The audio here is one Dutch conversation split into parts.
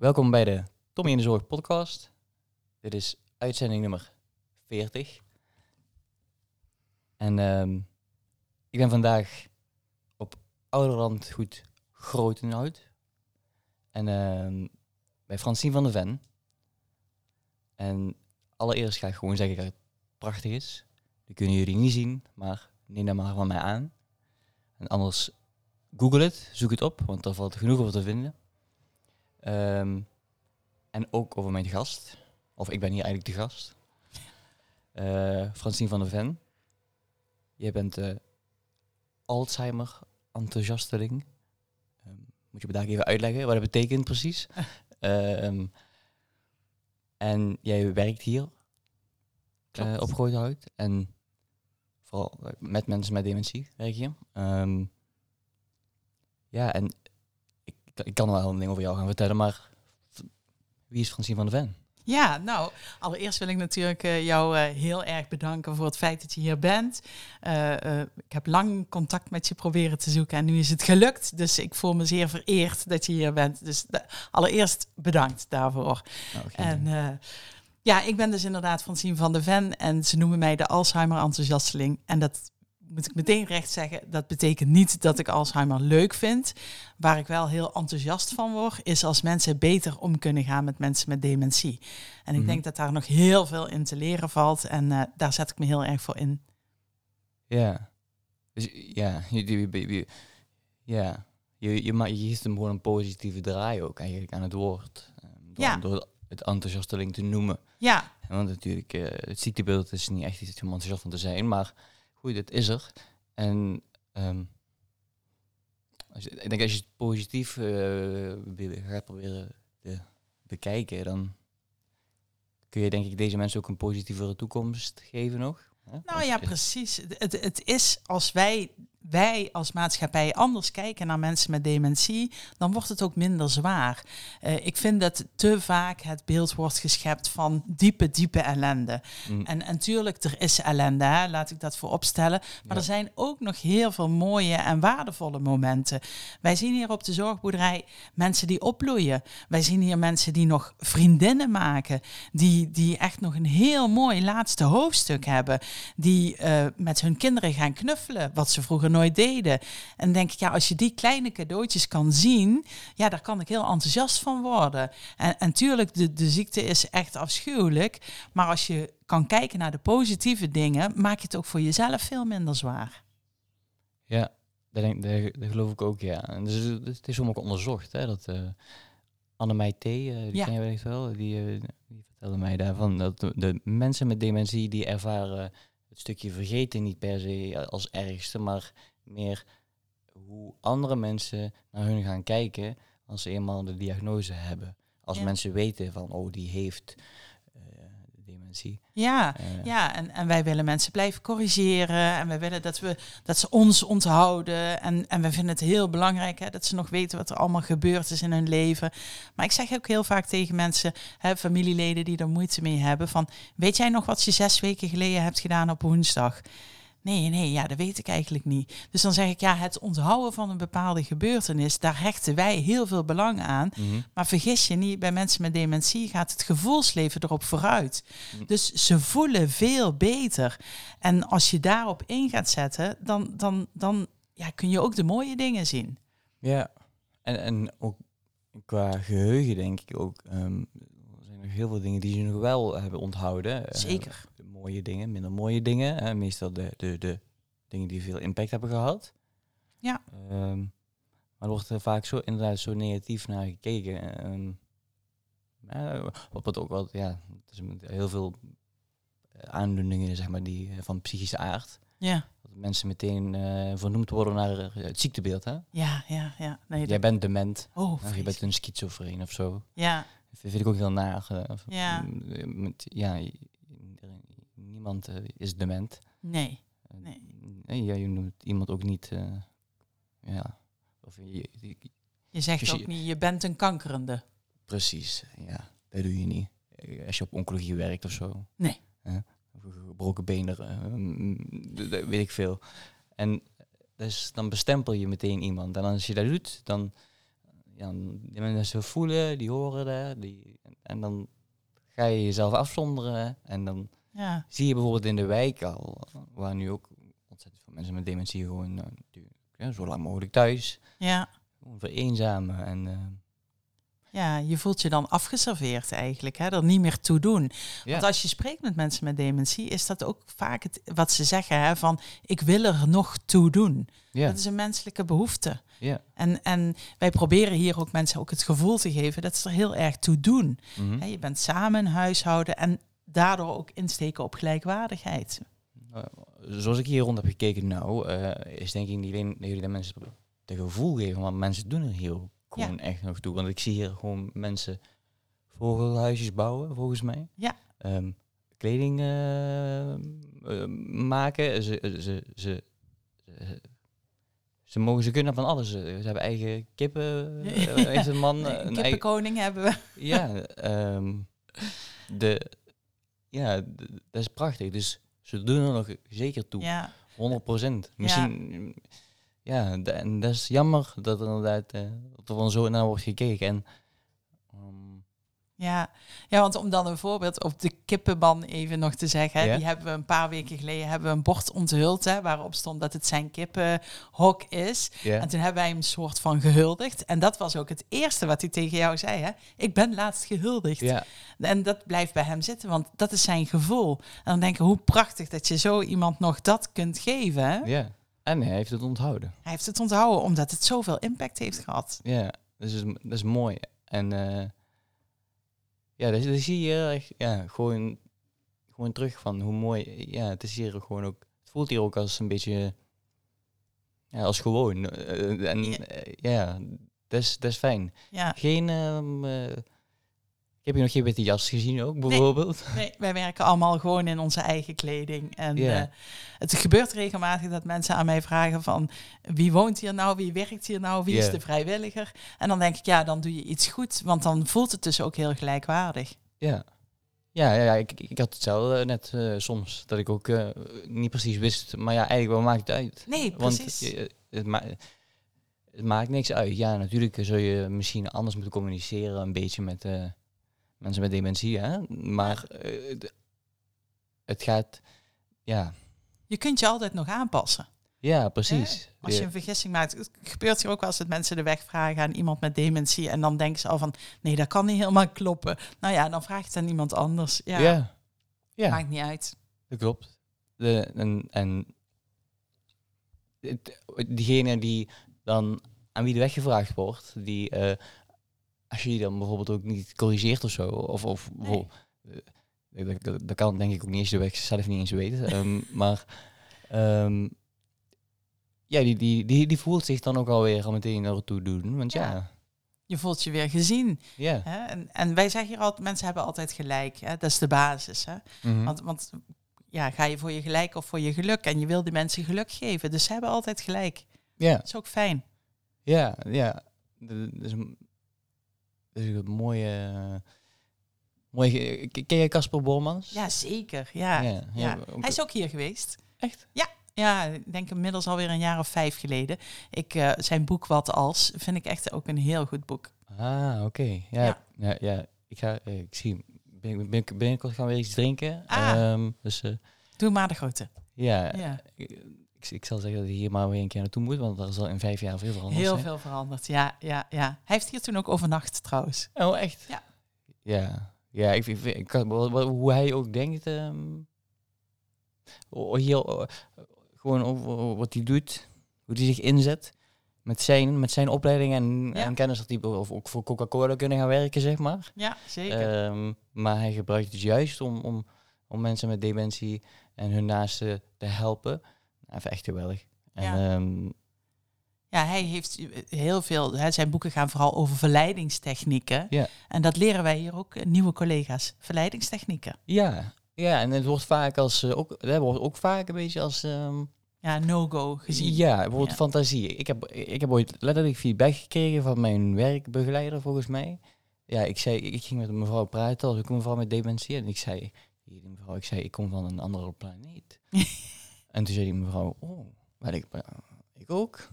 Welkom bij de Tommy in de Zorg podcast. Dit is uitzending nummer 40. En ehm, ik ben vandaag op Ouderland goed Grotenhout. En ehm, bij Francine van der Ven. En allereerst ga ik gewoon zeggen dat het prachtig is. Dat kunnen jullie niet zien, maar neem dat maar van mij aan. En anders google het, zoek het op, want daar valt genoeg over te vinden. Ehm, en ook over mijn gast. Of ik ben hier eigenlijk de gast. Eh Francine van der Ven. Jij bent eh Alzheimer-enthousiasteling. Ehm, moet je me daar even uitleggen wat dat betekent precies? Ehm, en jij werkt hier eh, op Groothout. En vooral met mensen met dementie werk je. Ja, en ik, kan wel een ding over jou gaan vertellen, maar wie is Francine van der Ven? Ja, nou, allereerst wil ik natuurlijk eh, jou eh, heel erg bedanken voor het feit dat je hier bent. Eh, ik heb lang contact met je proberen te zoeken en nu is het gelukt. Dus ik voel me zeer vereerd dat je hier bent. Dus allereerst bedankt daarvoor. Nou, geen En ja, ik ben dus inderdaad Francine van der Ven en ze noemen mij de Alzheimer-enthousiasteling. En dat moet ik meteen recht zeggen, dat betekent niet dat ik Alzheimer leuk vind. Waar ik wel heel enthousiast van word, is als mensen beter om kunnen gaan met mensen met dementie. En ik Mhm. denk dat daar nog heel veel in te leren valt en eh, daar zet ik me heel erg voor in. Ja. Dus ja, je, ja. Je, je, je geeft hem gewoon een positieve draai ook eigenlijk aan het woord. eh, Door, Ja. door het enthousiasteling te noemen. Ja, Want natuurlijk, eh, het ziektebeeld is niet echt iets om enthousiast van te zijn, maar goed, het is er. En ehm, als je, ik denk als je het positief wil- gaat proberen te bekijken, dan kun je denk ik deze mensen ook een positievere toekomst geven nog. hè? nou ja, precies. Het, het is als wij, wij als maatschappij anders kijken naar mensen met dementie, dan wordt het ook minder zwaar. Eh, ik vind dat te vaak het beeld wordt geschept van diepe, diepe ellende. Mm, En, en tuurlijk, er is ellende, hè, laat ik dat vooropstellen. Maar Ja. er zijn ook nog heel veel mooie en waardevolle momenten. Wij zien hier op de zorgboerderij mensen die opbloeien. Wij zien hier mensen die nog vriendinnen maken. Die, die echt nog een heel mooi laatste hoofdstuk hebben. Die eh, met hun kinderen gaan knuffelen, wat ze vroeger nooit deden. En denk ik, ja, als je die kleine cadeautjes kan zien, ja, daar kan ik heel enthousiast van worden. En, en tuurlijk, de, de ziekte is echt afschuwelijk. Maar als je kan kijken naar de positieve dingen, maak je het ook voor jezelf veel minder zwaar. Ja, dat, denk, dat, dat geloof ik ook, ja. En dus, het- het is ook onderzocht, hè, dat uh, Annemij T., eh, die Ja. ken je wellicht wel, die, eh, die vertelde mij daarvan, dat de, de mensen met dementie, die ervaren het stukje vergeten niet per se als ergste, maar meer hoe andere mensen naar hun gaan kijken als ze eenmaal de diagnose hebben. Als Ja. mensen weten van, oh, die heeft dementie. Ja, Eh, ja en, en wij willen mensen blijven corrigeren. En wij willen dat, we, dat ze ons onthouden. En, en we vinden het heel belangrijk hè, dat ze nog weten wat er allemaal gebeurd is in hun leven. Maar ik zeg ook heel vaak tegen mensen, hè, familieleden die er moeite mee hebben, van weet jij nog wat je zes weken geleden hebt gedaan op woensdag? Nee, nee, ja, dat weet ik eigenlijk niet. Dus dan zeg ik, ja, het onthouden van een bepaalde gebeurtenis, daar hechten wij heel veel belang aan. mhm. Maar vergis je niet, bij mensen met dementie gaat het gevoelsleven erop vooruit. Mm. Dus ze voelen veel beter. En als je daarop in gaat zetten, dan, dan, dan ja, kun je ook de mooie dingen zien. Ja, en, en ook qua geheugen denk ik ook. ehm, er zijn nog heel veel dingen die ze nog wel hebben onthouden. Eh, Zeker. Mooie dingen, minder mooie dingen. Hè, meestal de, de, de dingen die veel impact hebben gehad. Ja. Ehm, maar er wordt er vaak zo, inderdaad zo negatief naar gekeken. Ehm, eh, wat, wat ook wel, ja, heel veel eh, aandoeningen zeg maar, die, eh, van psychische aard. Ja, Dat mensen meteen eh, vernoemd worden naar eh, het ziektebeeld. Hè? ja, ja. ja. Nee, Jij bent dement. oh, Of je bent een schizofreen of zo. Ja, Dat vind ik ook heel naar. eh, Ja. mm, met- ja, niemand eh, is dement. nee. Nee. nee, ja, je noemt iemand ook niet. eh, ja. Of je, je- Je zegt Dus je- ook niet, je bent een kankerende. precies, ja. Dat doe je niet. Eh, Als je op oncologie werkt of zo. Nee. Een gebroken benen, mm, dat weet ik veel. En dus dan bestempel je meteen iemand. En als je dat doet, dan ja, die mensen voelen, die horen dat. Die, en dan ga je jezelf afzonderen. En dan Ja, zie je bijvoorbeeld in de wijk al, waar nu ook ontzettend veel mensen met dementie gewoon ja, zo lang mogelijk thuis. ja. Vereenzamen. En eh, Ja, je voelt je dan afgeserveerd eigenlijk, hè? er niet meer toe doen. ja, Want als je spreekt met mensen met dementie, is dat ook vaak het, wat ze zeggen, hè? van ik wil er nog toe doen. ja, Dat is een menselijke behoefte. ja. En, en wij proberen hier ook mensen ook het gevoel te geven dat ze er heel erg toe doen. mhm. Je bent samen een huishouden en daardoor ook insteken op gelijkwaardigheid. Eh, zoals ik hier rond heb gekeken nou, eh, is denk ik niet alleen dat jullie de mensen het gevoel geven, maar mensen doen er hier ook gewoon echt nog toe. Want ik zie hier gewoon mensen vogelhuisjes bouwen, volgens mij. Ja. Ehm, kleding eh, maken. Ze, ze, ze, ze, ze mogen, ze kunnen van alles. Ze hebben eigen kippen. Ja. heeft een man. Een eigen, kippenkoning hebben we. ja, ehm, de, ja, dat is prachtig. Dus ze doen er nog zeker toe. Ja, 100 procent. Misschien, ja, en dat is jammer dat er inderdaad eh, dat er van zo naar wordt gekeken. En, ehm, Ja. ja, want om dan een voorbeeld op de kippenban even nog te zeggen. Die hebben we een paar weken geleden hebben we een bord onthuld. Hè, waarop stond dat het zijn kippenhok is. En toen hebben wij hem een soort van gehuldigd. En dat was ook het eerste wat hij tegen jou zei. Hè? Ik ben laatst gehuldigd. En dat blijft bij hem zitten, want dat is zijn gevoel. En dan denk ik, hoe prachtig dat je zo iemand nog dat kunt geven. Ja. En hij heeft het onthouden. Hij heeft het onthouden omdat het zoveel impact heeft gehad. Ja, dus is, dat is mooi. En eh, ja, dat, dat zie je echt, ja, gewoon, gewoon terug van hoe mooi, ja, het is hier gewoon ook, het voelt hier ook als een beetje, ja, als gewoon. Eh, en Ja. eh, ja, dat is, dat is fijn. Ja, Geen, eh, ik heb hier nog geen witte jas gezien ook, bijvoorbeeld. nee, wij werken allemaal gewoon in onze eigen kleding. En eh, het gebeurt regelmatig dat mensen aan mij vragen van... wie woont hier nou, wie werkt hier nou, wie is de vrijwilliger? En dan denk ik, ja, dan doe je iets goed. Want dan voelt het dus ook heel gelijkwaardig. Ja. Ja, ja, ik, ik had het zelf eh, net eh, soms, dat ik ook niet precies wist, maar ja, eigenlijk, wat maakt het uit? Nee, Want precies. je- het, ma het maakt niks uit. Ja, natuurlijk zul je misschien anders moeten communiceren, een beetje met eh, mensen met dementie, hè? Maar eh, het- gaat, ja, Je kunt je altijd nog aanpassen. ja, precies. Als je een vergissing maakt, het gebeurt hier ook wel eens dat mensen de weg vragen aan iemand met dementie en dan denken ze al van, nee, dat kan niet helemaal kloppen. Nou ja, dan vraag je het aan iemand anders. Ja, ja. Ja, maakt niet uit. dat klopt. De, en en het- diegene die dan aan wie de weg gevraagd wordt, die, eh, als je die dan bijvoorbeeld ook niet corrigeert of zo, of, of bijvoorbeeld, eh, dat, dat, dat kan denk ik ook niet eens de weg zelf niet eens weten, ehm, maar ehm, ja, die, die, die, die voelt zich dan ook alweer al meteen naartoe doen, want ja, Ja. Je voelt je weer gezien. ja, Hè? En, en wij zeggen hier altijd, mensen hebben altijd gelijk. Hè? Dat is de basis. Hè? mhm, Want, want ja, ga je voor je gelijk of voor je geluk? En je wil die mensen geluk geven. Dus ze hebben altijd gelijk. ja. Dat is ook fijn. Ja, ja. Dat is een, is een mooie... mooie ken je Casper Bormans? Ja, zeker. Ja. ja, Ja. Hij is ook hier geweest. echt? Ja, ik denk inmiddels alweer een jaar of vijf geleden. Ik, eh, zijn boek Wat Als vind ik echt ook een heel goed boek. Ah, oké. Ja, Ja. ja. Ja, Ik, ga, eh, ik zie... bin- bin- Binnenkort gaan we weer iets drinken. Ah. Ehm, dus eh, Doe maar de grote. ja, Ja. Ik, zal zeggen dat hij hier maar weer een keer naartoe moet, want er zal in vijf jaar veel veranderd Heel zijn. veel veranderd. Ja, ja, ja. Hij heeft hier toen ook overnacht trouwens. Oh, echt? Ja. Ja, ja ik, ik, ik, hoe hij ook denkt, ehm, hier, o- gewoon over wat hij doet, hoe hij zich inzet met zijn, met zijn opleiding en, Ja. en kennis dat hij of ook voor Coca-Cola kunnen gaan werken, zeg maar. Ja, zeker. Ehm, maar hij gebruikt het juist om, om, om mensen met dementie en hun naasten te helpen. Even echt geweldig. En, Ja. ehm, Ja, hij heeft heel veel. Hè, zijn boeken gaan vooral over verleidingstechnieken. Ja. En dat leren wij hier ook, eh, nieuwe collega's. Verleidingstechnieken. ja, ja, en het wordt vaak als, eh, ook, dat wordt ook vaak een beetje als... ehm, Ja, no-go gezien. Ja, bijvoorbeeld Ja. fantasie. Ik heb, ik heb ooit letterlijk feedback gekregen van mijn werkbegeleider, volgens mij. Ja, ik zei, ik ging met een mevrouw praten, als ook een mevrouw met dementie. En ik zei, die mevrouw, ik zei, ik kom van een andere planeet. en toen zei die mevrouw, oh, ik, ik ook.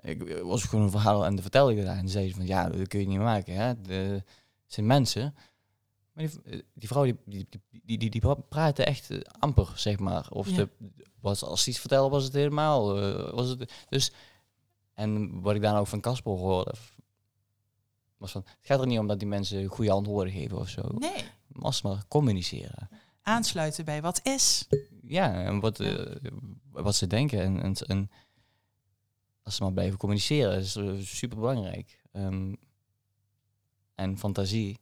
Ik was gewoon een verhaal en dan vertelde ik daar. En zei ze van, ja, dat kun je niet maken. Hè? De, het zijn mensen. Maar die, die vrouw, die, die, die, die, die praatte echt eh, amper, zeg maar. Of Ja. de, was, als ze iets vertelde, was het helemaal... eh, was het, dus, en wat ik daarna ook van Casper hoorde... Was van, het gaat er niet om dat die mensen goede antwoorden geven of zo. Nee. Maar als maar communiceren. Aansluiten bij wat is. Ja, en wat, Ja. eh, wat ze denken. En, en, en als ze maar blijven communiceren, is super belangrijk. en fantasie.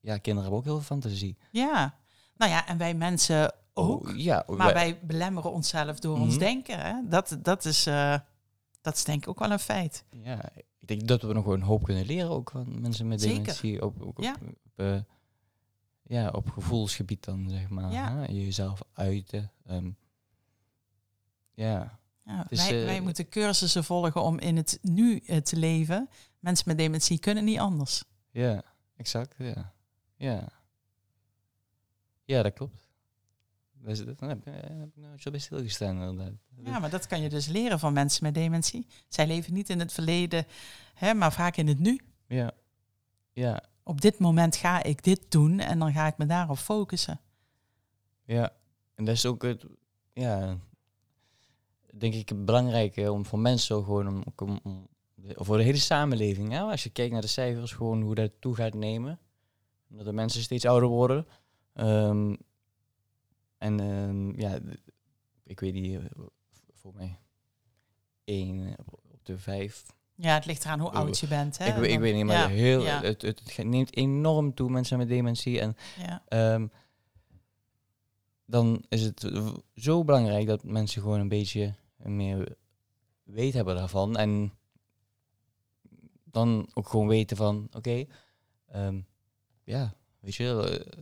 Ja, kinderen hebben ook heel veel fantasie. Ja. Nou ja, en wij mensen ook. Oh, ja, Maar wij belemmeren onszelf door ons Mhm. denken. Hè? Dat, dat, is, eh, dat is denk ik ook wel een feit. ja, ik denk dat we nog een hoop kunnen leren ook van mensen met Zeker. dementie. Ook, ook Ja. op, op, eh, ja, op gevoelsgebied dan, zeg maar. Ja. hè, Jezelf uiten. ehm, ja, Ja, is, wij, eh, wij moeten cursussen volgen om in het nu eh, te leven. Mensen met dementie kunnen niet anders. ja, exact, ja. Ja, ja dat klopt. Dat, daar heb, ik- daar heb ik nooit zo bij stilgestaan inderdaad. Ja, maar dat kan je dus leren van mensen met dementie. Zij leven niet in het verleden, hè, maar vaak in het nu. Ja, ja, Op dit moment ga ik dit doen en dan ga ik me daarop focussen. ja. En dat is ook het, ja, denk ik belangrijke om voor mensen gewoon om, om, om voor de hele samenleving. Hè? Als je kijkt naar de cijfers, gewoon hoe dat toe gaat nemen. Dat de mensen steeds ouder worden. Ehm, en ehm, ja, ik weet niet, eh, voor mij één op op de vijf Ja, het ligt eraan hoe oud je bent. Hè? ik, weet- ik Dan- weet niet, maar ja, heel, ja. het, het, het neemt enorm toe, mensen met dementie. En Ja, ehm, dan is het zo belangrijk dat mensen gewoon een beetje meer weet hebben daarvan. En dan ook gewoon weten van, oké, ehm, ja, weet je, eh,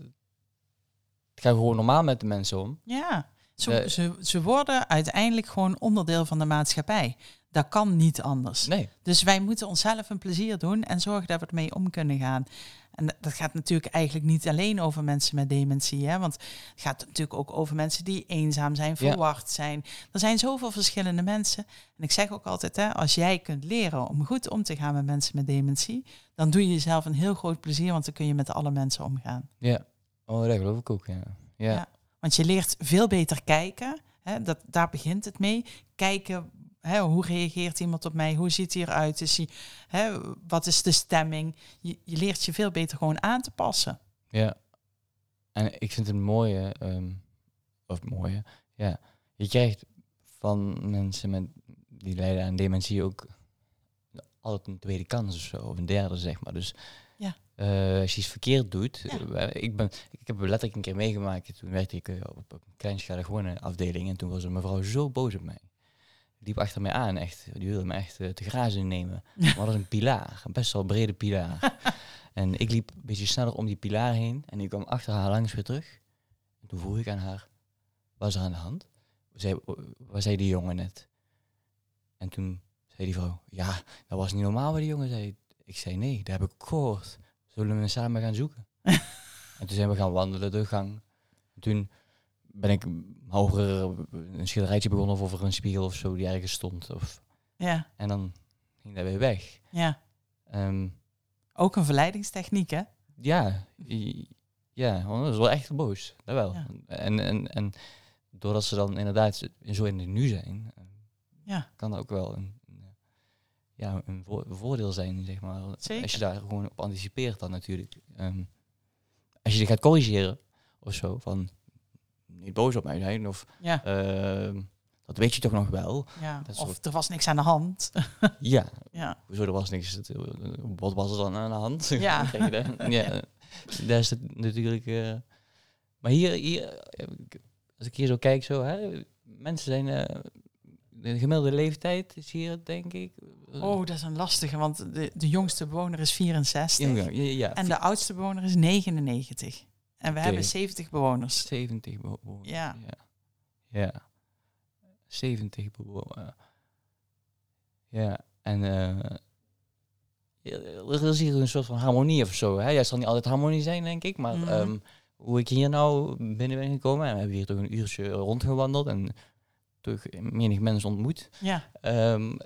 het gaat gewoon normaal met de mensen om. ja. Ze, Eh, ze, ze worden uiteindelijk gewoon onderdeel van de maatschappij. Dat kan niet anders. Nee, Dus wij moeten onszelf een plezier doen en zorgen dat we ermee om kunnen gaan. En dat gaat natuurlijk eigenlijk niet alleen over mensen met dementie. Hè? Want het gaat natuurlijk ook over mensen die eenzaam zijn, Ja. verward zijn. Er zijn zoveel verschillende mensen. En ik zeg ook altijd, hè, als jij kunt leren om goed om te gaan met mensen met dementie, dan doe je jezelf een heel groot plezier, want dan kun je met alle mensen omgaan. ja. Oh, dat geloof ik ook, ja. Ja, Ja. Want je leert veel beter kijken. Hè? Dat, daar begint het mee. Kijken, hè, hoe reageert iemand op mij? Hoe ziet hij eruit? Is hij, hè, wat is de stemming? Je, je leert je veel beter gewoon aan te passen. Ja. En ik vind het mooie, ehm, of mooie, ja. Je krijgt van mensen met, die lijden aan dementie ook altijd een tweede kans of zo, of een derde, zeg maar. Dus Ja. eh, als je iets verkeerd doet, Ja. eh, ik, ben, ik heb letterlijk een keer meegemaakt, toen werkte ik eh, op een kleinschalige woningafdeling en toen was een mevrouw zo boos op mij. Liep achter mij aan, echt. Die wilde me echt eh, te grazen nemen. Maar dat was een pilaar, een best wel brede pilaar. En ik liep een beetje sneller om die pilaar heen en ik kwam achter haar langs weer terug. En toen vroeg ik aan haar, wat is er aan de hand? Zei, wat zei die jongen net? En toen zei die vrouw, ja, dat was niet normaal wat die jongen zei. Ik zei, nee, dat heb ik gehoord. Zullen we samen gaan zoeken? en toen zijn we gaan wandelen de gang. En toen ben ik hoger een schilderijtje begonnen of over een spiegel of zo die ergens stond. Of, Ja, en dan ging dat weer weg. ja. Ehm, Ook een verleidingstechniek, hè? Ja, ja, want dat is wel echt boos. Dat wel. Ja. En, en, en doordat ze dan inderdaad zo in het nu zijn, eh, Ja, kan dat ook wel een, een, ja, een vo- voordeel zijn, zeg maar. Zeker. Als je daar gewoon op anticipeert dan natuurlijk. Ehm, als je die gaat corrigeren of zo, van niet boos op mij zijn, of ja, ehm, dat weet je toch nog wel. ja. dat Of er was niks aan de hand. Ja, ja, Hoezo, er was niks. Eh, Wat was er dan aan de hand? Ja. Ja, dat is het natuurlijk. eh, maar hier, hier, eh, als ik hier zo kijk, zo, hè, mensen zijn. eh, de gemiddelde leeftijd is hier, denk ik. Oh, dat is een lastige, want de, de jongste bewoner is 64 ja, ja, ja, en de oudste bewoner is 99. En we hebben 70 bewoners. 70 bewoners. Ja. ja. Ja. 70 bewoners. Ja, en eh, er is hier een soort van harmonie of zo. Hè? Het zal niet altijd harmonie zijn, denk ik. Maar Mhm. ehm, hoe ik hier nou binnen ben gekomen, en we hebben hier toch een uurtje rondgewandeld en toch menig mensen ontmoet. Ja, Ehm,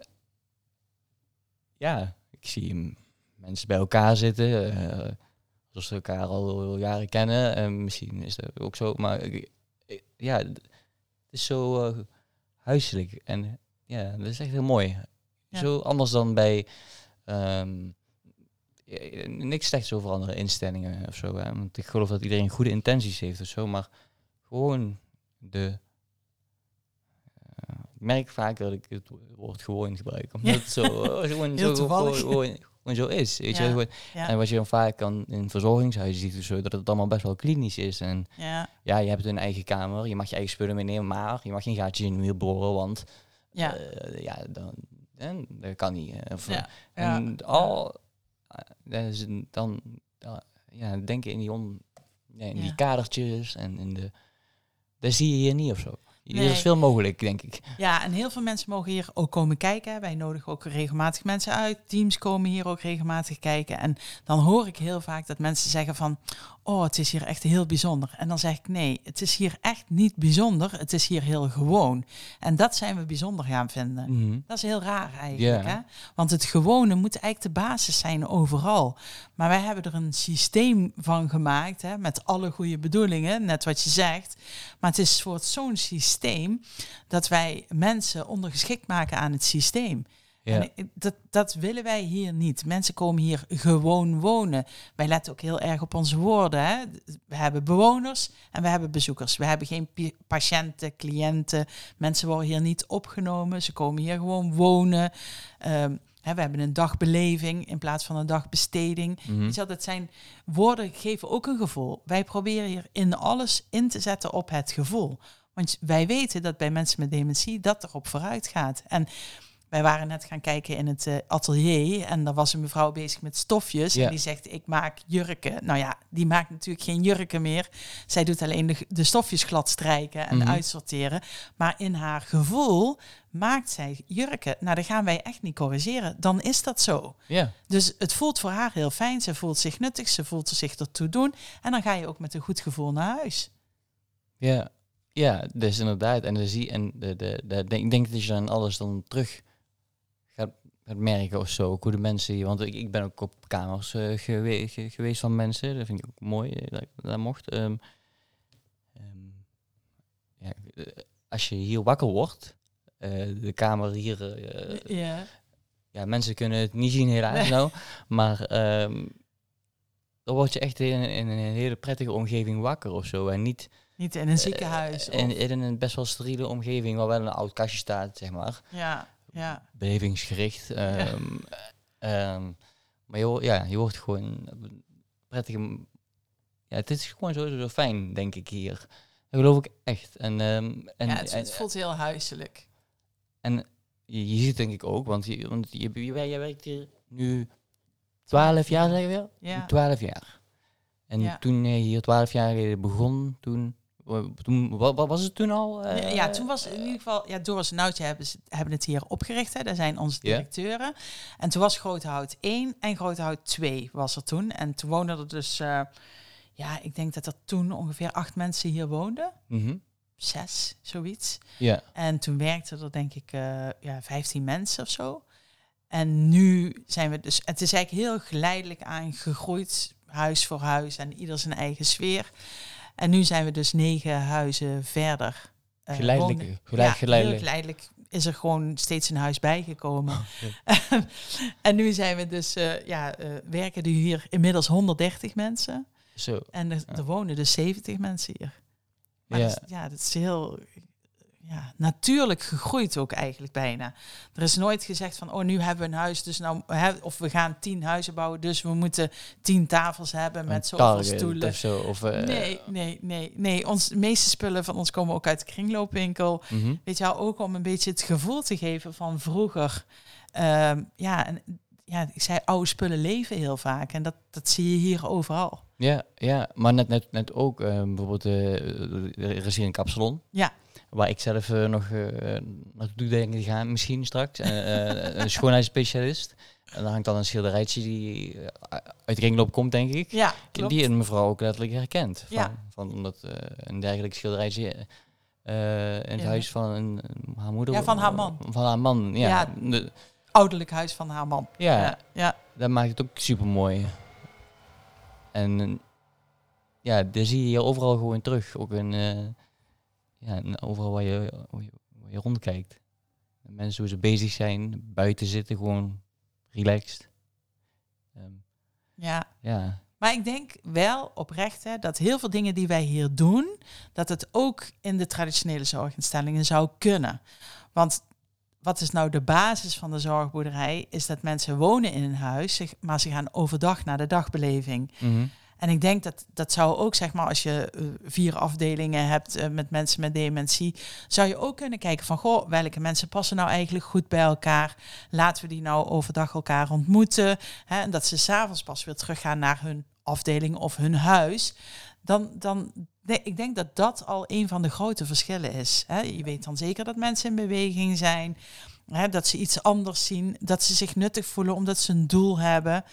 ja, ik zie mensen bij elkaar zitten. eh alsof ze elkaar al jaren kennen. En misschien is dat ook zo. Maar ja, het is zo eh, huiselijk. En ja, dat is echt heel mooi. Ja. Zo anders dan bij... ehm, eh, niks slechts over andere instellingen of zo. Hè? Want ik geloof dat iedereen goede intenties heeft of zo. Maar gewoon de... eh, ik merk vaker dat ik het woord gewoon gebruik. Omdat Ja. het zo, eh, gewoon, Heel zo, toevallig. gewoon, gewoon, gewoon zo is. Weet je? Ja. Gewoon, Ja. En wat je dan vaak kan in verzorgingshuizen ziet zo, dat het allemaal best wel klinisch is. En Ja, ja, je hebt een eigen kamer, je mag je eigen spullen meenemen, maar je mag geen gaatjes in de muur boren, want ja, eh, ja, dan, dat kan niet. eh, Of. En al, eh, dan ja, denken in die, on, in die kadertjes en in de, dat zie je hier niet of zo. Hier Nee. is veel mogelijk, denk ik. Ja, en heel veel mensen mogen hier ook komen kijken. Wij nodigen ook regelmatig mensen uit. Teams komen hier ook regelmatig kijken. En dan hoor ik heel vaak dat mensen zeggen van... oh, het is hier echt heel bijzonder. En dan zeg ik nee, het is hier echt niet bijzonder. Het is hier heel gewoon. En dat zijn we bijzonder gaan vinden. Mhm. Dat is heel raar eigenlijk. Hè? Want het gewone moet eigenlijk de basis zijn overal. Maar wij hebben er een systeem van gemaakt, hè, met alle goede bedoelingen, net wat je zegt. Maar het is voor zo'n systeem dat wij mensen ondergeschikt maken aan het systeem. Ja. En dat, dat willen wij hier niet. Mensen komen hier gewoon wonen. Wij letten ook heel erg op onze woorden. Hè? We hebben bewoners en we hebben bezoekers. We hebben geen patiënten, cliënten. Mensen worden hier niet opgenomen. Ze komen hier gewoon wonen. Ehm, hè, we hebben een dagbeleving in plaats van een dagbesteding. Je wel, dat zijn woorden geven ook een gevoel. Wij proberen hier in alles in te zetten op het gevoel. Want wij weten dat bij mensen met dementie dat erop vooruit gaat. En wij waren net gaan kijken in het eh, atelier en daar was een mevrouw bezig met stofjes. En die zegt, ik maak jurken. Nou ja, die maakt natuurlijk geen jurken meer. Zij doet alleen de, de stofjes glad strijken en Mhm. uitsorteren. Maar in haar gevoel maakt zij jurken. Nou, dat gaan wij echt niet corrigeren. Dan is dat zo. Dus het voelt voor haar heel fijn. Ze voelt zich nuttig, ze voelt zich ertoe doen. En dan ga je ook met een goed gevoel naar huis. Ja, ja, dus inderdaad. En, dan zie, en de, de, de, de- ik denk dat je dan alles dan terug gaat merken of zo. Ook hoe de mensen hier, want ik, ik ben ook op kamers eh, gewe- ge- geweest van mensen. Dat vind ik ook mooi eh, dat ik dat mocht. Ehm, ehm, ja, eh, als je hier wakker wordt, de kamer hier, ja. ja, mensen kunnen het niet zien helaas Nee. nou, maar ehm, dan word je echt in, in een hele prettige omgeving wakker of zo. En niet Niet in een ziekenhuis. eh, in, of- in een best wel steriele omgeving waar wel een oud kastje staat, zeg maar. ja, ja. Belevingsgericht. ehm, ehm, maar je, ja, je wordt gewoon prettige... Ja, het is gewoon sowieso zo fijn, denk ik, hier. Dat geloof ik echt. En, ehm, en, ja, het, voelt heel huiselijk. en je, je ziet het denk ik ook, want, je, want je, je, jij werkt hier nu 12 jaar, zeg je wel? Ja. 12 jaar. En Ja. toen je hier 12 jaar geleden begon, toen, toen wat, wat was het toen al? Ja, eh, ja, toen was in ieder geval, ja, Doris en Noutje hebben, ze- hebben het hier opgericht. Hè. Daar zijn onze directeuren. En toen was Grote Hout 1 en Grote Hout 2 was er toen. En toen woonden er dus, eh, ja, ik denk dat er toen ongeveer acht mensen hier woonden. mhm. Zes, zoiets. Ja, En toen werkten er denk ik eh, ja, 15 mensen of zo. En nu zijn we dus, het is eigenlijk heel geleidelijk aangegroeid, huis voor huis en ieder zijn eigen sfeer. En nu zijn we dus negen huizen verder. eh, geleidelijk. geleid, ja, geleidelijk. geleidelijk is er gewoon steeds een huis bijgekomen. en nu zijn we dus, eh, ja, eh, werken er hier inmiddels 130 mensen. Zo. En er, er wonen dus 70 mensen hier. Maar Ja. dat ja, dat is heel ja, natuurlijk gegroeid ook eigenlijk bijna. Er is nooit gezegd van, oh, nu hebben we een huis, dus nou, hè, of we gaan tien huizen bouwen, dus we moeten tien tafels hebben met zoveel stoelen. Of zo, of, eh, Nee, nee, nee, nee. Ons, de meeste spullen van ons komen ook uit de kringloopwinkel. mhm. Weet je wel, ook om een beetje het gevoel te geven van vroeger. Ehm, ja, en ja, ik zei, oude spullen leven heel vaak. En dat, dat zie je hier overal. Ja, ja, maar net, net, net ook eh, bijvoorbeeld, eh, er is hier een kapsalon. Ja. Waar ik zelf eh, nog eh naartoe denk te gaan, misschien straks. Eh, een schoonheidsspecialist. En daar hangt dan een schilderijtje die uit de kringloop komt, denk ik. Ja, klopt. Die een mevrouw ook letterlijk herkent. Van, Ja. van omdat een dergelijk schilderijtje in het Ja. huis van een, haar moeder... Ja, van haar man. Van haar man, ja. Ja. De- ouderlijk huis van haar man. Ja, ja, dat maakt het ook super mooi. En ja, daar zie je hier overal gewoon terug. Ook in, ja, in overal waar je, waar je, waar je rondkijkt. Mensen hoe ze bezig zijn, buiten zitten, gewoon relaxed. Ehm, ja. ja, Maar ik denk wel oprecht hè, dat heel veel dingen die wij hier doen, dat het ook in de traditionele zorginstellingen zou kunnen. Want wat is nou de basis van de zorgboerderij? Is dat mensen wonen in een huis, maar ze gaan overdag naar de dagbeleving. mhm. En ik denk dat dat zou ook, zeg maar, als je eh, vier afdelingen hebt eh, met mensen met dementie, zou je ook kunnen kijken van, goh, welke mensen passen nou eigenlijk goed bij elkaar? Laten we die nou overdag elkaar ontmoeten. Hè, en dat ze s'avonds pas weer teruggaan naar hun afdeling of hun huis. Dan, dan ik denk dat dat al een van de grote verschillen is. Hè. Je weet dan zeker dat mensen in beweging zijn. Hè, dat ze iets anders zien, dat ze zich nuttig voelen omdat ze een doel hebben.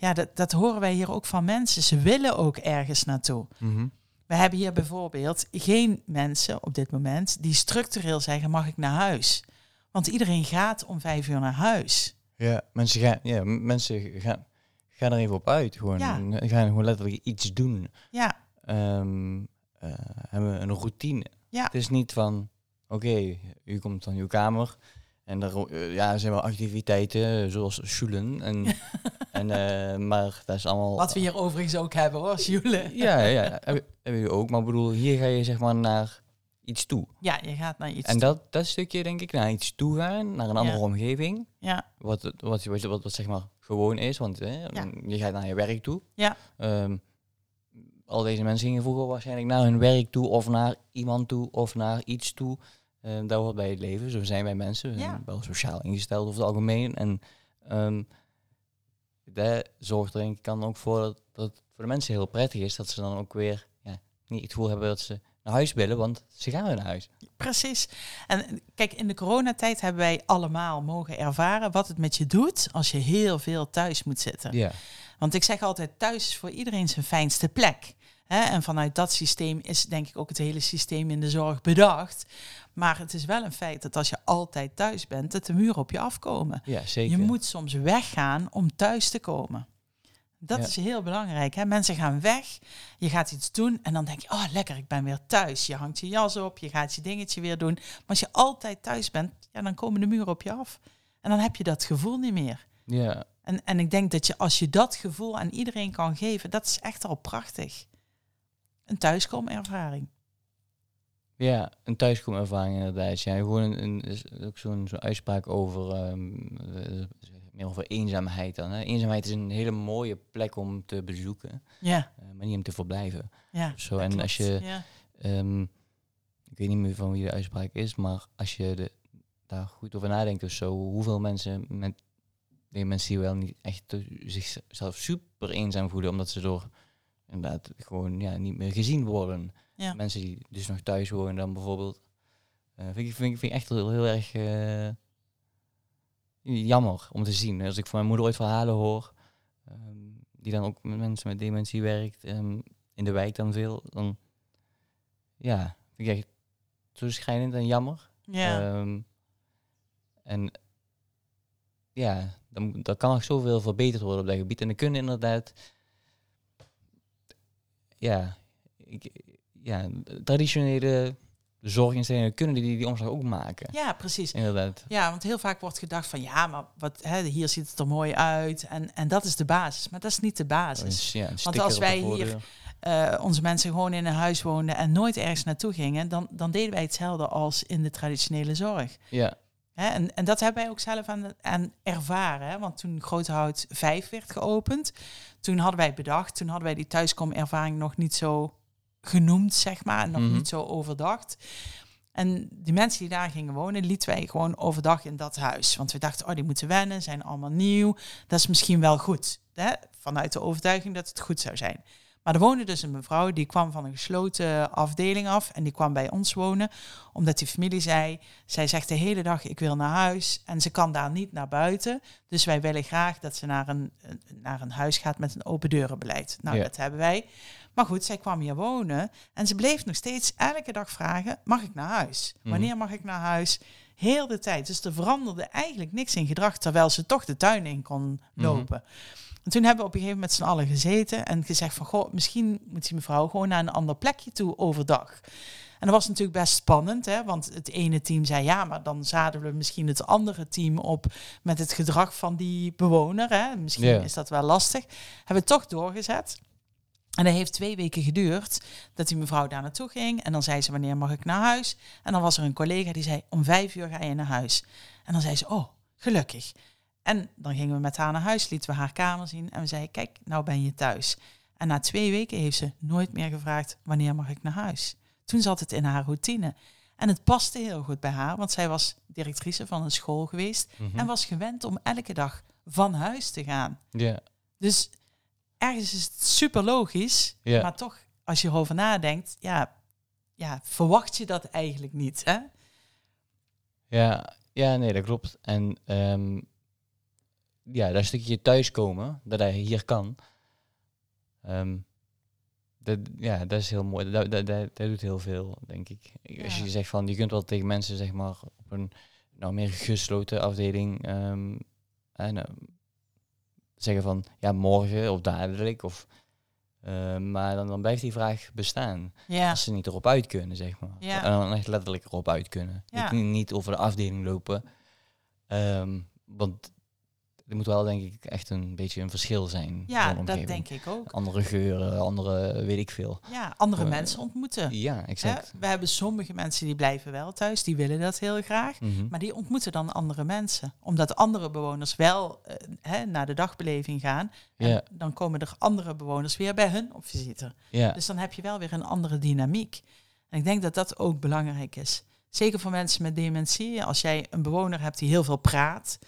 Ja, dat, dat horen wij hier ook van mensen. Ze willen ook ergens naartoe. Mhm. We hebben hier bijvoorbeeld geen mensen op dit moment die structureel zeggen: mag ik naar huis? Want iedereen gaat om vijf uur naar huis. Ja, mensen gaan, ja, mensen gaan, gaan er even op uit. Gewoon, Ja. Gaan gewoon letterlijk iets doen. Ja, Ehm, eh, hebben een routine. Ja. Het is niet van, oké, u komt van uw kamer en er eh, ja, er zijn wel activiteiten zoals schulen. En, en, eh, maar dat is allemaal... wat we hier overigens ook hebben hoor, Jule. Ja, ja, hebben we ook. Maar ik bedoel, hier ga je zeg maar naar iets toe. Ja, je gaat naar iets. en toe. dat, dat stukje denk ik, naar iets toe gaan, naar een andere Ja. omgeving. Ja, Wat, wat, wat, wat, wat zeg maar gewoon is, want hè, Ja. je gaat naar je werk toe. Ja. Ehm, al deze mensen gingen vroeger waarschijnlijk naar hun werk toe, of naar iemand toe, of naar iets toe. Ehm dat hoort bij het leven, zo zijn wij mensen. Ja. wel sociaal ingesteld over het algemeen. En ehm dat zorgt er ik dan ook voor dat, dat het voor de mensen heel prettig is, dat ze dan ook weer ja, niet het gevoel hebben dat ze naar huis willen, want ze gaan weer naar huis. precies. En eh, kijk, in de coronatijd hebben wij allemaal mogen ervaren wat het met je doet als je heel veel thuis moet zitten. Ja. Want ik zeg altijd, thuis is voor iedereen zijn fijnste plek. Hè? En vanuit dat systeem is denk ik ook het hele systeem in de zorg bedacht. Maar het is wel een feit dat als je altijd thuis bent, dat de muren op je afkomen. ja, zeker. Je moet soms weggaan om thuis te komen. Dat Ja. is heel belangrijk. Hè? Mensen gaan weg, je gaat iets doen en dan denk je, oh lekker, ik ben weer thuis. Je hangt je jas op, je gaat je dingetje weer doen. Maar als je altijd thuis bent, ja, dan komen de muren op je af. En dan heb je dat gevoel niet meer. Ja, En, en ik denk dat je als je dat gevoel aan iedereen kan geven, dat is echt al prachtig. Een thuiskomervaring. Ja, een thuiskomervaring inderdaad. Ja, gewoon een, een, is ook zo'n zo'n uitspraak over, ehm, eh, meer over eenzaamheid dan. Hè. Eenzaamheid is een hele mooie plek om te bezoeken, Ja, eh, maar niet om te verblijven. ja. Zo, en als je- Ja, Ehm, ik weet niet meer van wie de uitspraak is, maar als je de, daar goed over nadenkt of zo, hoeveel mensen met dementie wel niet echt zichzelf super eenzaam voelen, omdat ze door inderdaad gewoon ja, niet meer gezien worden. Ja. Mensen die dus nog thuis wonen dan bijvoorbeeld. eh vind, ik, vind, ik- vind ik echt heel, heel erg eh, jammer om te zien. Als ik van mijn moeder ooit verhalen hoor, ehm, die dan ook met mensen met dementie werkt, ehm, in de wijk dan veel, dan ja, vind ik echt zo schrijnend en jammer. ja. Ehm, en ja, dan, dan kan nog zoveel verbeterd worden op dat gebied. En dan kunnen inderdaad, ja, ik, ja traditionele zorginstellingen kunnen die, die omslag ook maken. ja, precies. Inderdaad. Ja, want heel vaak wordt gedacht van ja, maar wat, hè, hier ziet het er mooi uit en, en dat is de basis. Maar dat is niet de basis. Ja, Want als wij hier-. Eh, onze mensen gewoon in een huis woonden en nooit ergens naartoe gingen, dan, dan deden wij hetzelfde als in de traditionele zorg. Ja, Hè, en, en dat hebben wij ook zelf aan, aan ervaren. Hè? Want toen Groothout 5 werd geopend, toen hadden wij bedacht, toen hadden wij die thuiskomervaring nog niet zo genoemd, zeg maar, en nog Mhm. niet zo overdacht. En die mensen die daar gingen wonen, lieten wij gewoon overdag in dat huis. Want we dachten, oh, die moeten wennen, zijn allemaal nieuw. Dat is misschien wel goed. Hè? Vanuit de overtuiging dat het goed zou zijn. Maar er woonde dus een mevrouw, die kwam van een gesloten afdeling af en die kwam bij ons wonen, omdat die familie zei, zij zegt de hele dag, ik wil naar huis en ze kan daar niet naar buiten. Dus wij willen graag dat ze naar een, naar een huis gaat met een open deurenbeleid. Nou, Ja. dat hebben wij. Maar goed, zij kwam hier wonen en ze bleef nog steeds elke dag vragen, mag ik naar huis? Mhm. Wanneer mag ik naar huis? Heel de tijd. Dus er veranderde eigenlijk niks in gedrag, terwijl ze toch de tuin in kon Mhm. lopen. En toen hebben we op een gegeven moment met z'n allen gezeten en gezegd van, goh, misschien moet die mevrouw gewoon naar een ander plekje toe overdag. En dat was natuurlijk best spannend, hè? want het ene team zei ja, maar dan zadelen we misschien het andere team op met het gedrag van die bewoner. Hè? Misschien is dat wel lastig. Hebben we toch doorgezet. En dat heeft twee weken geduurd dat die mevrouw daar naartoe ging. En dan zei ze, wanneer mag ik naar huis? En dan was er een collega die zei, om vijf uur ga je naar huis. En dan zei ze, oh, gelukkig. En dan gingen we met haar naar huis, lieten we haar kamer zien. En we zeiden, kijk, nou ben je thuis. En na twee weken heeft ze nooit meer gevraagd, wanneer mag ik naar huis? Toen zat het in haar routine. En het paste heel goed bij haar, want zij was directrice van een school geweest. Mhm. En was gewend om elke dag van huis te gaan. Ja, Dus ergens is het super logisch, Ja. maar toch, als je erover nadenkt, ja, ja, verwacht je dat eigenlijk niet. Hè? ja, ja, nee, dat klopt. En ehm, ja, dat stukje thuiskomen, dat hij hier kan, dat, ja, dat is heel mooi. Dat, dat, dat, dat doet heel veel, denk ik. Als je zegt van, je kunt wel tegen mensen, zeg maar, op een nou, meer gesloten afdeling ehm, en, zeggen van, ja, morgen of dadelijk, of, ehm, maar dan, dan blijft die vraag bestaan. Ja, Als ze niet erop uit kunnen, zeg maar. Ja. En dan echt letterlijk erop uit kunnen. Ja. Niet, niet over de afdeling lopen. Ehm, want er moet wel, denk ik, echt een beetje een verschil zijn. ja dat denk ik ook. Andere geuren, andere weet ik veel. Ja, andere Eh, mensen ontmoeten. Ja, Hè? exact. We hebben sommige mensen die blijven wel thuis, die willen dat heel graag. Mhm. Maar die ontmoeten dan andere mensen. Omdat andere bewoners wel eh, hè, naar de dagbeleving gaan. En Ja, dan komen er andere bewoners weer bij hun op visite. ja, Dus dan heb je wel weer een andere dynamiek. En ik denk dat dat ook belangrijk is. Zeker voor mensen met dementie. Als jij een bewoner hebt die heel veel praat,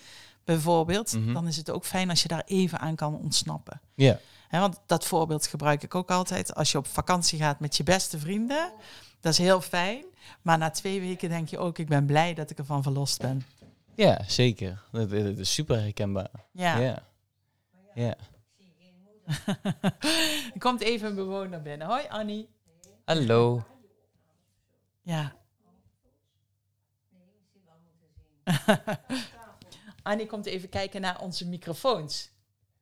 bijvoorbeeld, Mhm. dan is het ook fijn als je daar even aan kan ontsnappen. ja, Hè, want dat voorbeeld gebruik ik ook altijd. Als je op vakantie gaat met je beste vrienden, dat is heel fijn. Maar na twee weken denk je ook, ik ben blij dat ik ervan verlost ben. ja, zeker. Dat, dat is super herkenbaar. Ja. Ja. ja. er komt even een bewoner binnen. Hoi Annie. Hallo. Ja. Annie komt even kijken naar onze microfoons.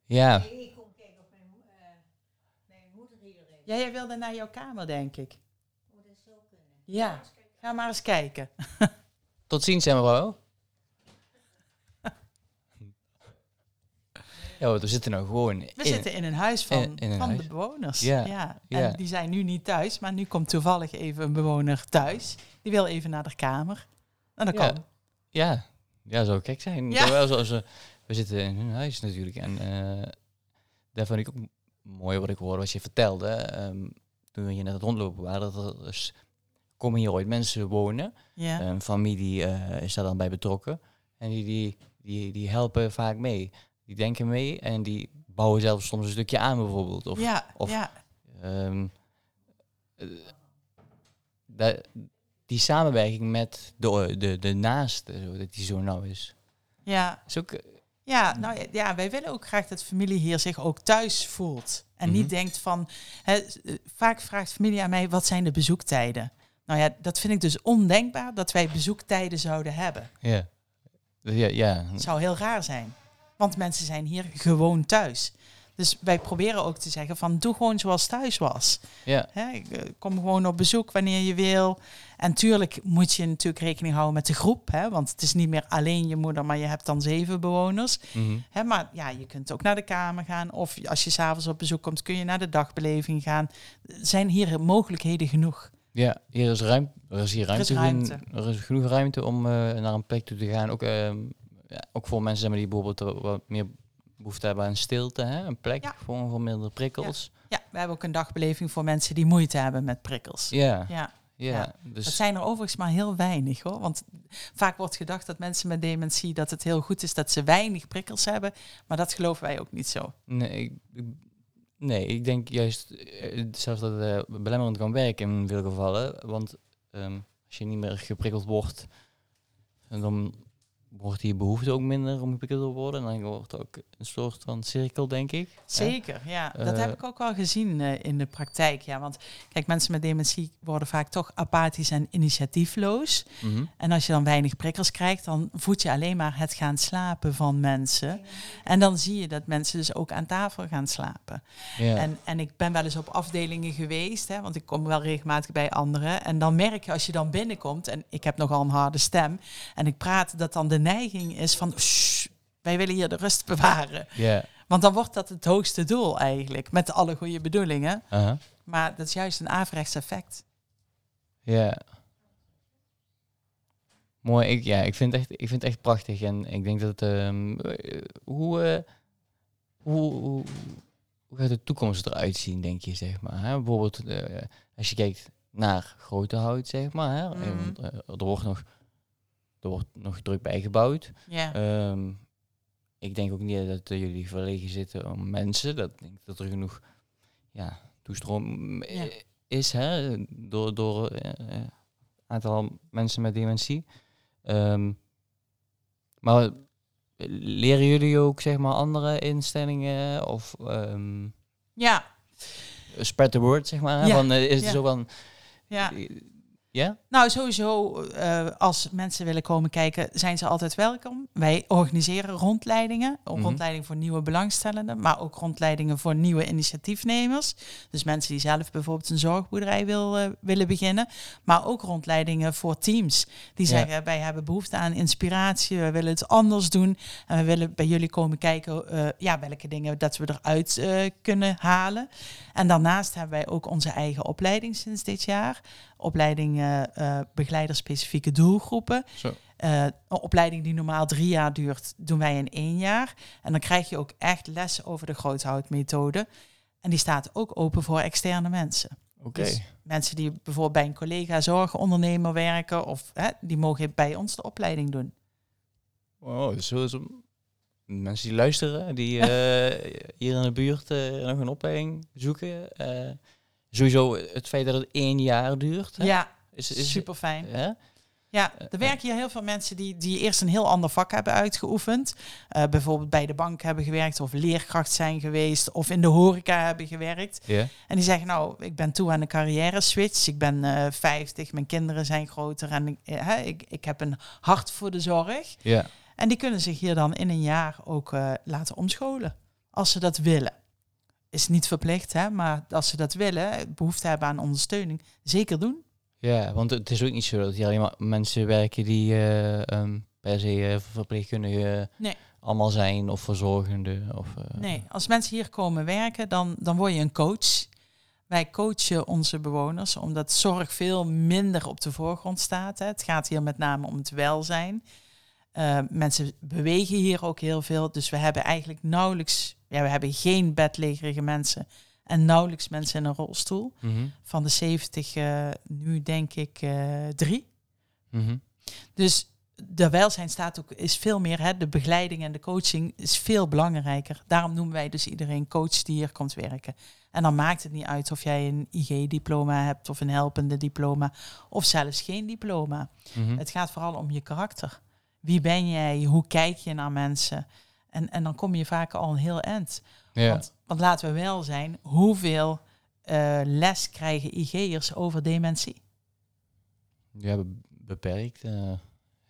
Ja, Nee, ik kom kijken of mijn, eh, mijn moeder hier is. Ja, jij wilde naar jouw kamer, denk ik. Moet het zo kunnen? Ja, ga maar eens kijken. tot ziens, mevrouw. Ja, we zitten nou gewoon We in, zitten in een huis van, in- in een van huis. de bewoners. Ja, Ja. ja. En die zijn nu niet thuis, maar nu komt toevallig even een bewoner thuis. Die wil even naar de kamer. En dat Ja. kan. Ja, ja, zou gek zijn. Ja. Terwijl zoals, we we zitten in hun huis natuurlijk. En eh daar vond ik ook mooi wat ik hoorde, wat je vertelde. ehm, toen we hier net het rondlopen waren, dat er dus, komen hier ooit mensen wonen. Ja. Een familie eh, is daar dan bij betrokken. En die, die, die, die helpen vaak mee. Die denken mee en die bouwen zelfs soms een stukje aan bijvoorbeeld. Of, ja, of- ja, ehm, eh, dat- die samenwerking met de, de, de naaste, zo, dat die zo nauw is. ja. Is ook, eh, Ja, nou ja, wij willen ook graag dat familie hier zich ook thuis voelt. En Mhm. niet denkt van, hè, eh, vaak vraagt familie aan mij, wat zijn de bezoektijden? Nou ja, dat vind ik dus ondenkbaar dat wij bezoektijden zouden hebben. ja. Ja, ja. Het zou heel raar zijn. Want mensen zijn hier gewoon thuis. Dus wij proberen ook te zeggen van, doe gewoon zoals thuis was. ja. Hè, kom gewoon op bezoek wanneer je wil. En tuurlijk moet je natuurlijk rekening houden met de groep. Hè, want het is niet meer alleen je moeder, maar je hebt dan zeven bewoners. Hè, maar ja, je kunt ook naar de kamer gaan. Of als je s'avonds op bezoek komt, kun je naar de dagbeleving gaan. Er zijn hier mogelijkheden genoeg. Ja, hier is ruimte. Er is hier Er is ruimte. ruimte. gen- Er is genoeg ruimte om eh, naar een plek toe te gaan. Ook, ehm, ja, ook voor mensen zeg maar, die bijvoorbeeld wat meer behoefte hebben aan stilte. Hè? Een plek Ja. voor, minder prikkels. Ja, we hebben ook een dagbeleving voor mensen die moeite hebben met prikkels. Ja, Ja, ja. Dus, dat zijn er overigens maar heel weinig hoor. Want vaak wordt gedacht dat mensen met dementie dat het heel goed is dat ze weinig prikkels hebben. Maar dat geloven wij ook niet zo. nee, ik, ik- nee, ik denk juist eh, zelfs dat het eh, belemmerend kan werken in veel gevallen. Want ehm, als je niet meer geprikkeld wordt, dan wordt die behoefte ook minder om gepikkeld te worden. En dan wordt het ook een soort van cirkel, denk ik. hè? Zeker, ja. Dat Eh, heb ik ook wel gezien eh, in de praktijk. Ja, want kijk, mensen met dementie worden vaak toch apathisch en initiatiefloos. Mhm. En als je dan weinig prikkels krijgt, dan voed je alleen maar het gaan slapen van mensen. En dan zie je dat mensen dus ook aan tafel gaan slapen. Ja. En, en ik ben wel eens op afdelingen geweest, hè, want ik kom wel regelmatig bij anderen. En dan merk je als je dan binnenkomt, en ik heb nogal een harde stem, en ik praat, dat dan de neiging is van, "Shh, wij willen hier de rust bewaren. Want dan wordt dat het hoogste doel eigenlijk, met alle goede bedoelingen. Maar dat is juist een averechts effect. Ja. Mooi. Ik, ja, ik vind, het echt, ik vind het echt prachtig. En ik denk dat... ehm, eh, hoe, eh, hoe, hoe, hoe gaat de toekomst eruit zien, denk je, zeg maar? Hè? Bijvoorbeeld, eh, als je kijkt naar grote hout, zeg maar. Hè? Mhm. er, wordt nog, er wordt nog druk bijgebouwd. Ja, Ehm, ik denk ook niet dat eh, jullie verlegen zitten om mensen. Dat denk dat er genoeg ja, toestroom eh, Ja. is hè, door, door eh, aantal mensen met dementie. Ehm, maar eh, leren jullie ook zeg maar andere instellingen of ehm, ja, spread the word zeg maar? Ja, Van, eh, is het zo van ja. Ja? Nou, sowieso, eh, als mensen willen komen kijken, zijn ze altijd welkom. Wij organiseren rondleidingen. Ook Mhm. Rondleidingen voor nieuwe belangstellenden, maar ook rondleidingen voor nieuwe initiatiefnemers. Dus mensen die zelf bijvoorbeeld een zorgboerderij wil, eh, willen beginnen. Maar ook rondleidingen voor teams. Die Ja. zeggen, wij hebben behoefte aan inspiratie, we willen het anders doen. En we willen bij jullie komen kijken eh, ja, welke dingen dat we eruit kunnen halen. En daarnaast hebben wij ook onze eigen opleiding sinds dit jaar. Opleiding eh eh, begeleider specifieke doelgroepen. Zo. Eh, een opleiding die normaal drie jaar duurt, doen wij in één jaar. En dan krijg je ook echt lessen over de groothoutmethode. En die staat ook open voor externe mensen. Oké. Dus mensen die bijvoorbeeld bij een collega zorgondernemer werken, of hè, die mogen bij ons de opleiding doen. Wow, dus zo is mensen die luisteren, die eh, hier in de buurt eh, nog een opleiding zoeken. Eh, sowieso het feit dat het één jaar duurt. Hè? Ja, is, is, super fijn. Hè? Ja, er werken hier heel veel mensen die, die eerst een heel ander vak hebben uitgeoefend. Eh, bijvoorbeeld bij de bank hebben gewerkt of leerkracht zijn geweest of in de horeca hebben gewerkt. Ja. En die zeggen nou, ik ben toe aan een carrière switch. Ik ben eh 50, mijn kinderen zijn groter en ik, eh, ik, ik heb een hart voor de zorg. Ja. En die kunnen zich hier dan in een jaar ook eh, laten omscholen. Als ze dat willen. Is niet verplicht, hè, maar als ze dat willen, behoefte hebben aan ondersteuning, zeker doen. ja, want het is ook niet zo dat hier alleen maar mensen werken die eh, ehm, per se eh, verpleegkundigen Nee. allemaal zijn of verzorgende. Of, eh, Nee, als mensen hier komen werken, dan, dan word je een coach. Wij coachen onze bewoners, omdat zorg veel minder op de voorgrond staat. Hè. Het gaat hier met name om het welzijn. Eh, mensen bewegen hier ook heel veel, dus we hebben eigenlijk nauwelijks, ja, we hebben geen bedlegerige mensen en nauwelijks mensen in een rolstoel. mhm, Van de 70 eh, nu denk ik eh, drie. mhm. Dus de welzijn staat ook, is veel meer, hè, de begeleiding en de coaching is veel belangrijker. Daarom noemen wij dus iedereen coach die hier komt werken. En dan maakt het niet uit of jij een IG-diploma hebt of een helpende diploma of zelfs geen diploma. mhm. Het gaat vooral om je karakter. Wie ben jij? Hoe kijk je naar mensen? En, en dan kom je vaak al een heel eind. Ja. Want, want laten we wel zijn, hoeveel eh, les krijgen IG'ers over dementie? Ja, be- beperkt. eh,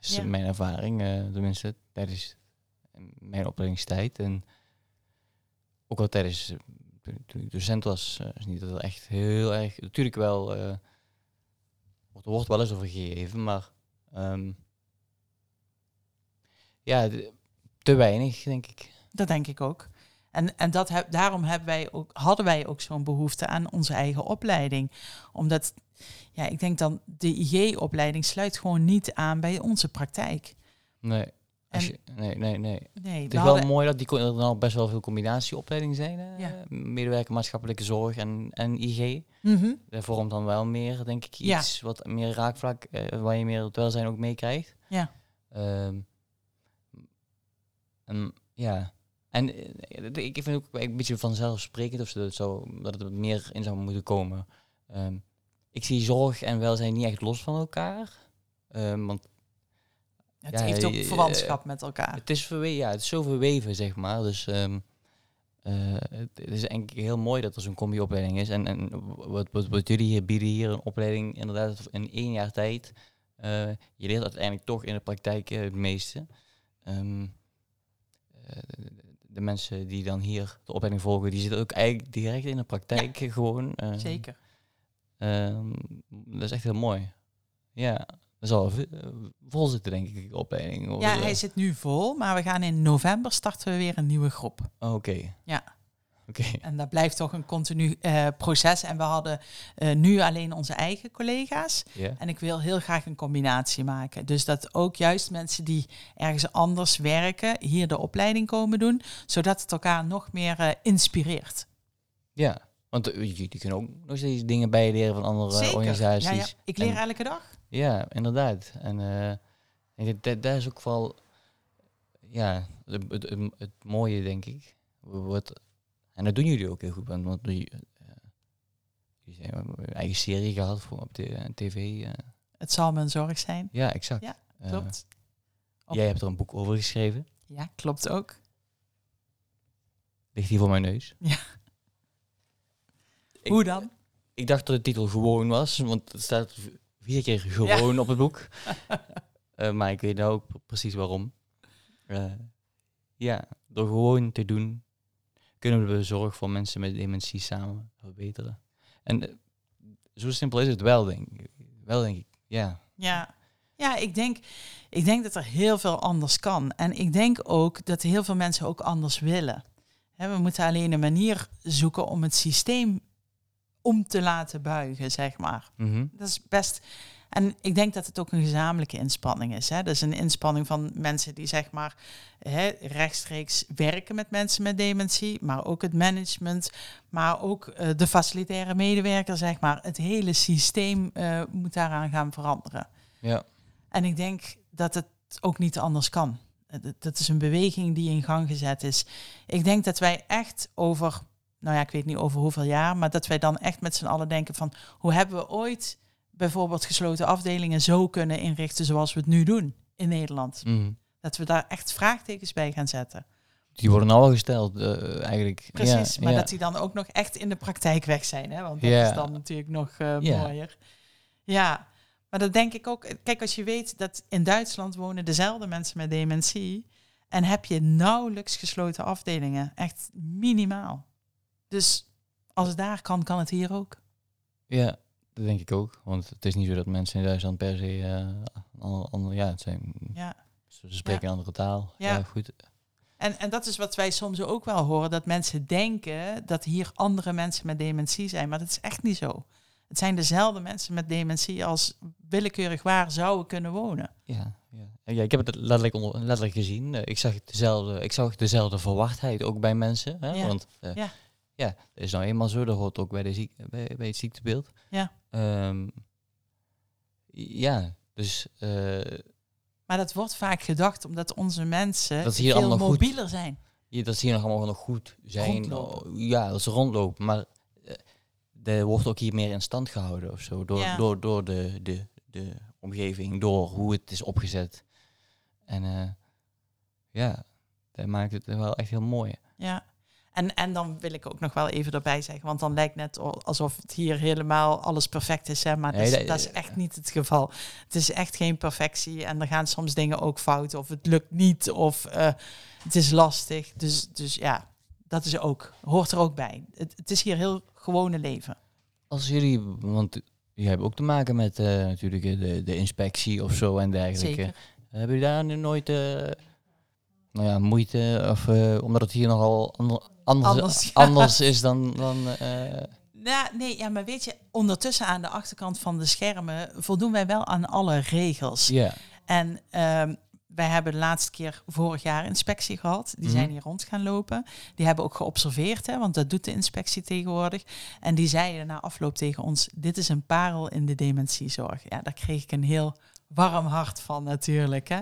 is Ja. mijn ervaring, eh, tenminste tijdens mijn opleidingstijd. En ook al tijdens, toen- ik docent was, is niet dat er echt heel erg, natuurlijk wel, eh, wordt- er wordt wel eens over gegeven, maar ehm, ja, de- te weinig, denk ik. Dat denk ik ook. En, en dat heb, daarom hebben wij ook, hadden wij ook zo'n behoefte aan onze eigen opleiding. Omdat, ja, ik denk dan, de IG-opleiding sluit gewoon niet aan bij onze praktijk. Nee, En- je, nee, nee, nee. Nee, Het is wel hadden- mooi dat die er nou best wel veel combinatieopleidingen zijn. Ja. Medewerker maatschappelijke zorg en, en IG. Mhm. Dat vormt dan wel meer, denk ik, Ja. iets wat meer raakvlak, eh, waar je meer het welzijn ook meekrijgt. Ja. Ehm, ja. En eh, ik vind ook een beetje vanzelfsprekend of zo, dat, zo, dat het er meer in zou moeten komen. Ehm, ik zie zorg en welzijn niet echt los van elkaar. Ehm, want Het Ja, heeft ook je- verwantschap met elkaar. Het is, verwe ja, het is zo verweven, zeg maar. Dus ehm, eh, het, het is eigenlijk heel mooi dat er zo'n combi-opleiding is. En, en wat, wat, wat jullie hier bieden, hier een opleiding inderdaad in één jaar tijd. Eh, je leert uiteindelijk toch in de praktijk eh, het meeste. Eh, de, de mensen die dan hier de opleiding volgen, die zitten ook eigenlijk direct in de praktijk gewoon. eh, Zeker. ehm, dat is echt heel mooi. Ja, dat zal eh, vol zitten, denk ik, de opleiding. Ja, eh, hij zit nu vol, maar we gaan in november starten we weer een nieuwe groep. Oké. Ja. En dat blijft toch een continu eh, proces. En we hadden eh, nu alleen onze eigen collega's. En ik wil heel graag een combinatie maken. Dus dat ook juist mensen die ergens anders werken, hier de opleiding komen doen. Zodat het elkaar nog meer eh, inspireert. Ja. Want jullie kunnen ook nog steeds dingen bijleren van andere Zeker. organisaties. Ja, ja. Ik leer En- elke dag. Ja, inderdaad. En ik denk dat, dat is ook wel ja, het, het, mooie, denk ik. Wat, en dat doen jullie ook heel goed. Want, want jullie, eh, jullie hebben een eigen serie gehad voor op de eh, tv. eh. Het zal een zorg zijn. ja, exact. Ja, Klopt. Op- jij hebt er een boek over geschreven. Ja, klopt ook. Ligt hier voor mijn neus. Ja. Ik- Hoe dan? Ik dacht dat de titel gewoon was, want het staat vier keer gewoon op het boek. Maar ik weet nou ook precies waarom. Ja, door gewoon te doen, kunnen we de zorg voor mensen met dementie samen verbeteren. En eh, zo simpel is het wel, denk ik. Wel, denk ik. Ja. Ja, ja ik, denk, ik denk dat er heel veel anders kan. En ik denk ook dat heel veel mensen ook anders willen. We moeten alleen een manier zoeken om het systeem om te laten buigen, zeg maar. Mhm. Dat is best. En ik denk dat het ook een gezamenlijke inspanning is. Hè? Dat is een inspanning van mensen die zeg maar hè, rechtstreeks werken met mensen met dementie, maar ook het management, maar ook eh, de facilitaire medewerker, zeg maar. Het hele systeem eh, moet daaraan gaan veranderen. Ja. En ik denk dat het ook niet anders kan. Dat- Dat is een beweging die in gang gezet is. Ik denk dat wij echt over, nou ja, ik weet niet over hoeveel jaar, maar dat wij dan echt met z'n allen denken van hoe hebben we ooit bijvoorbeeld gesloten afdelingen zo kunnen inrichten zoals we het nu doen in Nederland. Mhm. Dat we daar echt vraagtekens bij gaan zetten. Die worden al gesteld, eh, eigenlijk. Precies, Ja, maar ja. dat die dan ook nog echt in de praktijk weg zijn. Hè? Want dat is dan natuurlijk nog eh, mooier. Ja, maar dat denk ik ook. Kijk, als je weet dat in Duitsland wonen dezelfde mensen met dementie. En heb je nauwelijks gesloten afdelingen. Echt minimaal. Dus als het daar kan, kan het hier ook. Ja, dat denk ik ook. Want het is niet zo dat mensen in Duitsland per se... ander, ander- ja, het zijn, Ja. ze spreken een andere taal. Ja. Ja, goed. En, en dat is wat wij soms ook wel horen. Dat mensen denken dat hier andere mensen met dementie zijn. Maar dat is echt niet zo. Het zijn dezelfde mensen met dementie als willekeurig waar zouden kunnen wonen. Ja, ja. Ja, ik heb het letterlijk, onder, letterlijk gezien. Eh, ik, zag dezelfde, ik zag dezelfde verwachtheid ook bij mensen. Hè? Ja. Want eh, Ja. Ja, dat is nou eenmaal zo. Dat hoort ook bij, de ziek, bij, bij het ziektebeeld. Ja. Ehm, ja, dus eh, Maar dat wordt vaak gedacht omdat onze mensen Dat hier veel goed. mobieler zijn. ja, dat zie je nog allemaal nog goed zijn. Rondlopen. Ja, dat ze rondlopen. Maar er wordt ook hier meer in stand gehouden of zo. Door, Ja. door, door de, de, de omgeving, door hoe het is opgezet. En eh, ja, dat maakt het wel echt heel mooi. Ja. En, en dan wil ik ook nog wel even erbij zeggen, want dan lijkt net al- alsof het hier helemaal alles perfect is. Hè? Maar dat, Nee, is, dat- dat is echt niet het geval. Het is echt geen perfectie en er gaan soms dingen ook fout of het lukt niet of eh, het is lastig. Dus, dus ja, dat is ook, hoort er ook bij. Het, het is hier heel gewone leven. Als jullie, want jullie hebben ook te maken met eh, natuurlijk eh, de, de inspectie of zo en dergelijke. Zeker. Hebben jullie daar nu nooit eh, nou ja, moeite, of, eh, omdat het hier nogal ander, anders, Anders, is dan... dan eh, Ja, nee, ja, maar weet je, ondertussen aan de achterkant van de schermen voldoen wij wel aan alle regels. ja. En ehm, wij hebben de laatste keer vorig jaar inspectie gehad. Die Mhm. zijn hier rond gaan lopen. Die hebben ook geobserveerd, hè, want dat doet de inspectie tegenwoordig. En die zeiden na afloop tegen ons: Dit is een parel in de dementiezorg. Ja, daar kreeg ik een heel warm hart van, natuurlijk. Hè?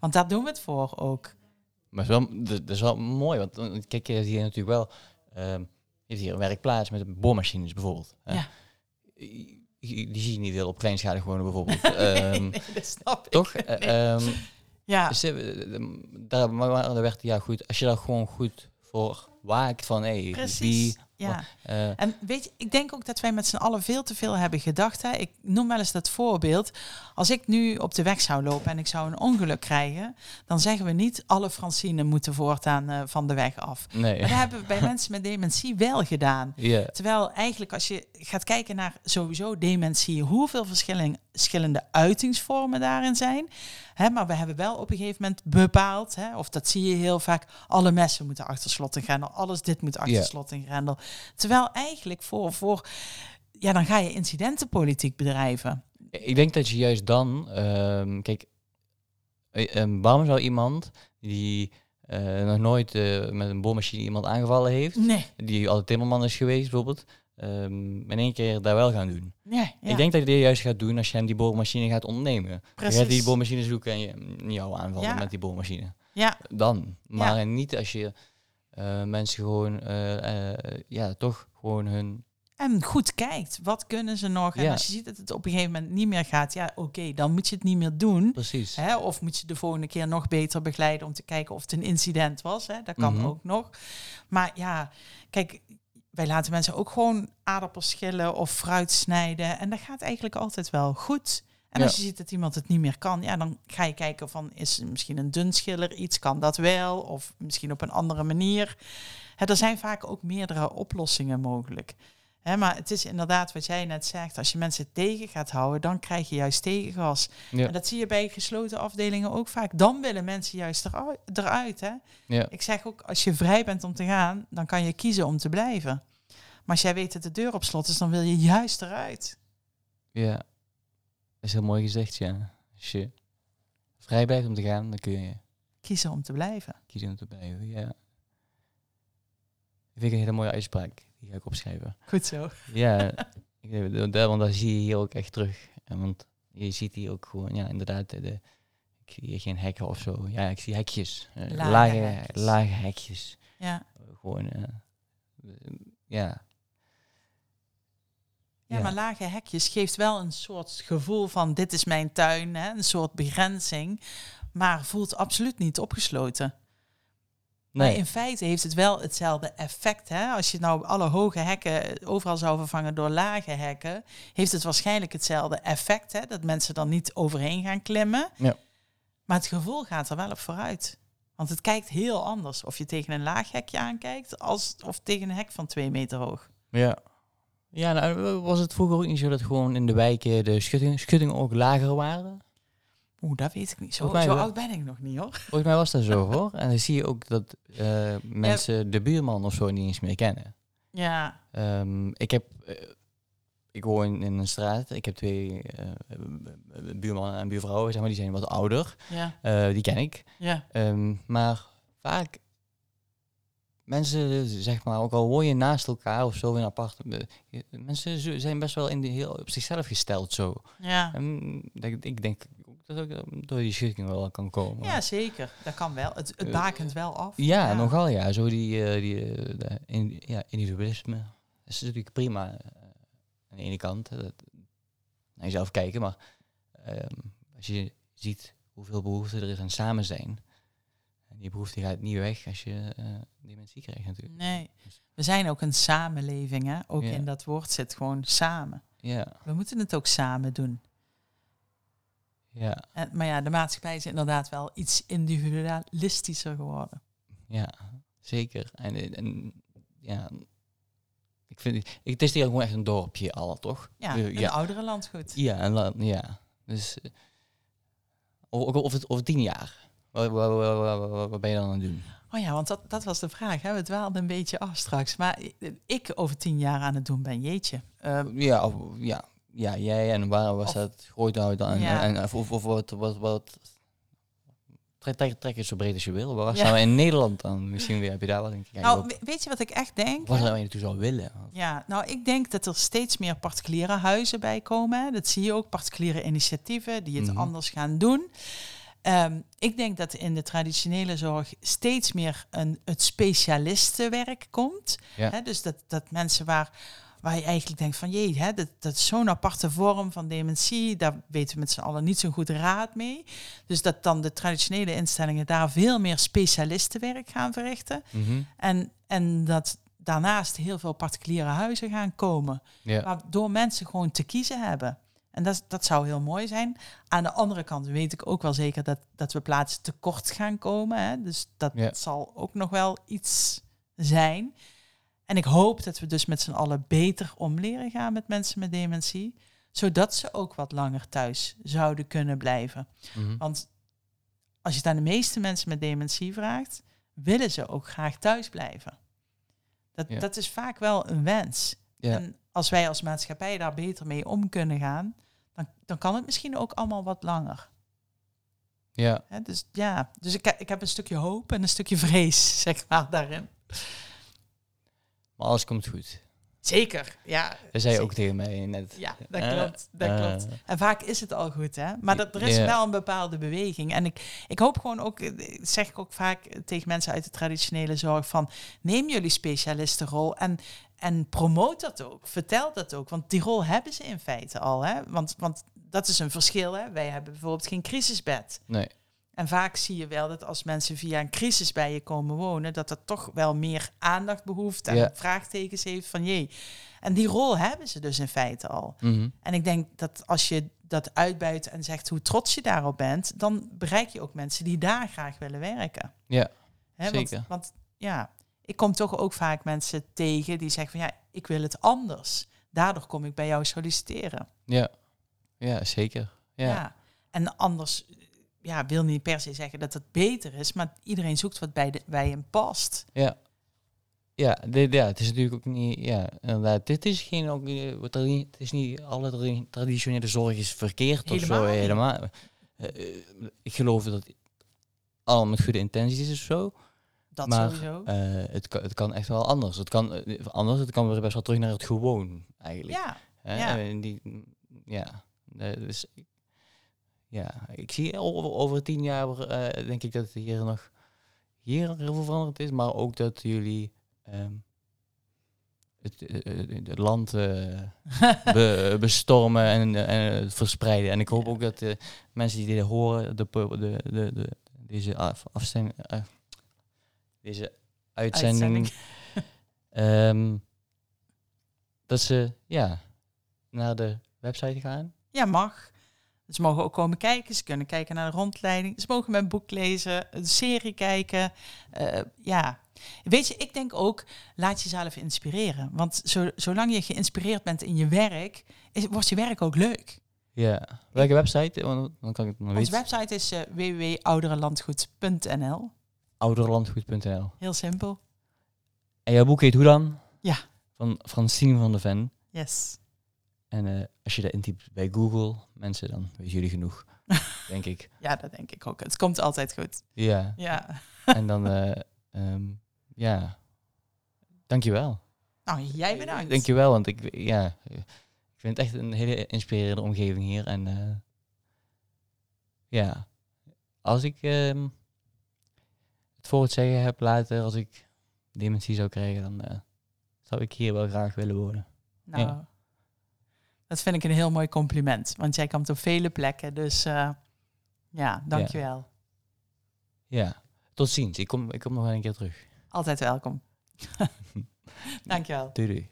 Want daar doen we het voor ook. Maar het is wel, dat is wel mooi, want kijk, je hebt hier natuurlijk wel... ehm, je hebt hier een werkplaats met boormachines bijvoorbeeld. hè. Ja. Die, zie je niet heel op kleinschalig wonen bijvoorbeeld. Ehm, nee, dat snap ik. toch? Eh, ehm, Ja, Dus, eh, daar, maar maar daar werd, ja goed, als je daar gewoon goed voor waakt van, hé, precies. wie, ja. eh, En weet je, ik denk ook dat wij met z'n allen veel te veel hebben gedacht. Hè? Ik noem wel eens dat voorbeeld. Als ik nu op de weg zou lopen en ik zou een ongeluk krijgen, dan zeggen we niet alle Francine moeten voortaan eh, van de weg af. nee. Maar dat hebben we bij mensen met dementie wel gedaan. Terwijl eigenlijk als je gaat kijken naar sowieso dementie, hoeveel verschillen- verschillende uitingsvormen daarin zijn. Hè, maar we hebben wel op een gegeven moment bepaald, hè, of dat zie je heel vaak, alle messen moeten achter slot en grendel, alles dit moet achter slot en grendel. Terwijl eigenlijk voor, voor, ja dan ga je incidentenpolitiek bedrijven. ik denk dat je juist dan, ehm, kijk, eh, ehm, waarom zou iemand die eh, nog nooit eh, met een boormachine iemand aangevallen heeft, Nee, die altijd timmerman is geweest bijvoorbeeld, ehm, in één keer daar wel gaan doen? ja, Ik denk dat je dit juist gaat doen als je hem die boormachine gaat ontnemen. Je precies. gaat die boormachine zoeken en je, jou aanvallen Ja. met die boormachine. Ja, Dan. Maar niet als je eh, mensen gewoon, eh, eh, ja, toch gewoon hun... en goed kijkt, wat kunnen ze nog? En als je ziet dat het op een gegeven moment niet meer gaat, ja oké, dan moet je het niet meer doen. Precies. Hè? Of moet je de volgende keer nog beter begeleiden om te kijken of het een incident was. Hè? Dat kan Mhm. ook nog. Maar ja, kijk, wij laten mensen ook gewoon aardappels schillen of fruit snijden. En dat gaat eigenlijk altijd wel goed. En Ja. als je ziet dat iemand het niet meer kan, ja, dan ga je kijken van is misschien een dun schiller iets, kan dat wel? Of misschien op een andere manier. Hè, er zijn vaak ook meerdere oplossingen mogelijk. Hè, maar het is inderdaad wat jij net zegt, als je mensen tegen gaat houden, dan krijg je juist tegengas. Ja. En dat zie je bij gesloten afdelingen ook vaak. Dan willen mensen juist eruit. eruit hè? Ja. Ik zeg ook, als je vrij bent om te gaan, dan kan je kiezen om te blijven. Maar als jij weet dat de deur op slot is, dan wil je juist eruit. Ja, dat is heel mooi gezegd, ja. Als je vrij blijft om te gaan, dan kun je Kiezen om te blijven. kiezen om te blijven, ja. Dat vind ik een hele mooie uitspraak. Die ga ik opschrijven. Goed zo. Ja, ik, want dat zie je hier ook echt terug. En want je ziet hier ook gewoon, ja, inderdaad, de, ik zie hier geen hekken of zo. Ja, ik zie hekjes. eh, Lage lage, hekjes. lage hekjes. Ja. Gewoon, eh, ja. Ja, maar lage hekjes geeft wel een soort gevoel van dit is mijn tuin, hè? een soort begrenzing, maar voelt absoluut niet opgesloten. Maar Nee, in feite heeft het wel hetzelfde effect. Hè? Als je nou alle hoge hekken overal zou vervangen door lage hekken, heeft het waarschijnlijk hetzelfde effect. Hè? Dat mensen dan niet overheen gaan klimmen. Ja. Maar het gevoel gaat er wel op vooruit. Want het kijkt heel anders of je tegen een laag hekje aankijkt, als of tegen een hek van twee meter hoog. Ja. Ja, nou, was het vroeger ook niet zo dat gewoon in de wijken de schutting, schuttingen ook lager waren? Oeh, dat weet ik niet. Zo, mij zo oud ben ik nog niet hoor. Volgens mij was dat zo hoor. En dan zie je ook dat eh, mensen de buurman of zo niet eens meer kennen. Ja, Ehm, ik heb, eh, ik woon in een straat. Ik heb twee eh, buurmannen en buurvrouwen, zeg maar, die zijn wat ouder. ja, die ken ik. ja. Ehm, maar vaak mensen, zeg maar, ook al woon je naast elkaar of zo in een apart, eh, mensen zijn best wel in de, heel op zichzelf gesteld zo. Ja. En ik, ik denk dat ook door die schikking wel kan komen. ja, zeker. Dat kan wel. Het, het Eh, bakent wel af. Ja, nogal ja. Zo die, eh, die eh, in, ja, individualisme. Dat is natuurlijk prima eh, aan de ene kant. dat, naar jezelf kijken, maar ehm, als je ziet hoeveel behoefte er is aan samen zijn. Die behoefte gaat niet weg als je eh, dementie krijgt natuurlijk. Nee. We zijn ook een samenleving, hè? Ook Ja. in dat woord zit gewoon samen. Ja, We moeten het ook samen doen. ja, En, maar ja, de maatschappij is inderdaad wel iets individualistischer geworden. ja, zeker. En, en ja, ik vind het, het is hier gewoon echt een dorpje al, toch? Ja, Eh, een ja. oudere landgoed. Ja, en ja. Dus eh, o- o- over, over tien jaar. Wat, wat, wat, wat- wat- wat ben je dan aan het doen? Oh ja, want dat, dat was de vraag. Hè? We dwaalden een beetje af straks. Maar ik over tien jaar aan het doen ben, jeetje. Eh, Ja, of, ja, ja, jij en waar was Of- dat groot houden en, Ja. en, of, of, of wat, wat, wat trek, trek, zo breed als je wil. Waar Ja. staan we in Nederland dan? Misschien heb je daar wat in kijken. nou, op. weet je wat ik echt denk? Wat zou je naartoe zou willen? Ja, nou, ik denk dat er steeds meer particuliere huizen bij komen. Dat zie je ook, particuliere initiatieven die het Mhm. anders gaan doen. Ehm, ik denk dat in de traditionele zorg steeds meer een, het specialistenwerk komt. Ja. Dus dat, dat mensen waar waar je eigenlijk denkt van jee, hè, dat, dat is zo'n aparte vorm van dementie. Daar weten we met z'n allen niet zo'n goed raad mee. Dus dat dan de traditionele instellingen daar veel meer specialistenwerk gaan verrichten. Mhm. En, en dat daarnaast heel veel particuliere huizen gaan komen. Ja. Waardoor mensen gewoon te kiezen hebben. En dat, dat zou heel mooi zijn. Aan de andere kant weet ik ook wel zeker dat, dat we plaatsen tekort gaan komen. Hè? Dus dat Ja. zal ook nog wel iets zijn. En ik hoop dat we dus met z'n allen beter om leren gaan met mensen met dementie. Zodat ze ook wat langer thuis zouden kunnen blijven. Mhm. Want als je het aan de meeste mensen met dementie vraagt, willen ze ook graag thuis blijven. Dat, Ja. dat is vaak wel een wens. Ja. En als wij als maatschappij daar beter mee om kunnen gaan, dan, dan kan het misschien ook allemaal wat langer. ja. Dus ja, dus ik, ik heb een stukje hoop en een stukje vrees, zeg maar, daarin. Maar alles komt goed. Zeker, ja. Dat zei je ook tegen mij net. Ja, dat Eh, klopt. Dat eh, klopt. En vaak is het al goed, hè? Maar dat, er is wel een bepaalde beweging. En ik, ik hoop gewoon ook, eh, zeg ik ook vaak tegen mensen uit de traditionele zorg, van neem jullie specialistenrol en, en promoot dat ook. Vertel dat ook. Want die rol hebben ze in feite al, hè? Want, want dat is een verschil, hè? Wij hebben bijvoorbeeld geen crisisbed. Nee. En vaak zie je wel dat als mensen via een crisis bij je komen wonen, dat dat toch wel meer aandacht behoeft en Ja. vraagtekens heeft van jee. En die rol hebben ze dus in feite al. Mhm. En ik denk dat als je dat uitbuit en zegt hoe trots je daarop bent, dan bereik je ook mensen die daar graag willen werken. Ja, zeker. Want, want ja, ik kom toch ook vaak mensen tegen die zeggen van ja, ik wil het anders. Daardoor kom ik bij jou solliciteren. Ja. Ja, zeker. Ja. Ja. En anders ja, wil niet per se zeggen dat het beter is, maar iedereen zoekt wat bij, de, bij hem past. Ja. Ja, dit, ja, het is natuurlijk ook niet, ja, inderdaad, dit is geen, ook, wat niet- het is niet, alle tra- traditionele zorg is verkeerd of zo, helemaal. Eh, eh, ik geloof dat allemaal met goede intenties is of zo, Dat maar sowieso. eh, het, kan, het kan echt wel anders. Het kan eh, anders, het kan weer best wel terug naar het gewoon, eigenlijk. ja, Hè? ja. En die, ja, dus, ja, ik zie over, over tien jaar, eh, denk ik dat het hier nog hier heel veel veranderd is, maar ook dat jullie ehm, het, het land be- bestormen en, en verspreiden. En ik hoop Ja. ook dat de mensen die dit horen, de, de, de, de, deze af, afstemming, deze uitzending, Uitzending. ehm, dat ze ja, naar de website gaan. Ja, mag. Ze mogen ook komen kijken. Ze kunnen kijken naar de rondleiding. Ze mogen mijn boek lezen, een serie kijken. Eh, ja. Weet je, ik denk ook, laat jezelf inspireren. Want zo, zolang je geïnspireerd bent in je werk, is, wordt je werk ook leuk. Ja. Welke website? Dan kan ik het nog Onze website is eh www.ouderenlandgoed.nl. Ouderlandgoed.nl. Heel simpel. En jouw boek heet hoe dan? Ja. Van Francine van der Ven. Yes. En eh, als je dat intypt bij Google, mensen, dan weten jullie genoeg, denk ik. Ja, dat denk ik ook. Het komt altijd goed. Ja. Ja. En dan, eh ehm ja, dankjewel. Nou, jij bedankt. Dankjewel, want ik, ja, ik vind het echt een hele inspirerende omgeving hier. En eh, ja, als ik ehm, voor het zeggen heb later, als ik dementie zou krijgen, dan eh, zou ik hier wel graag willen wonen. Nou, Ja. dat vind ik een heel mooi compliment. Want jij komt op vele plekken. Dus eh, ja, dankjewel. Ja, tot ziens. Ik kom, ik kom nog wel een keer terug. Altijd welkom. dankjewel. Doei doei.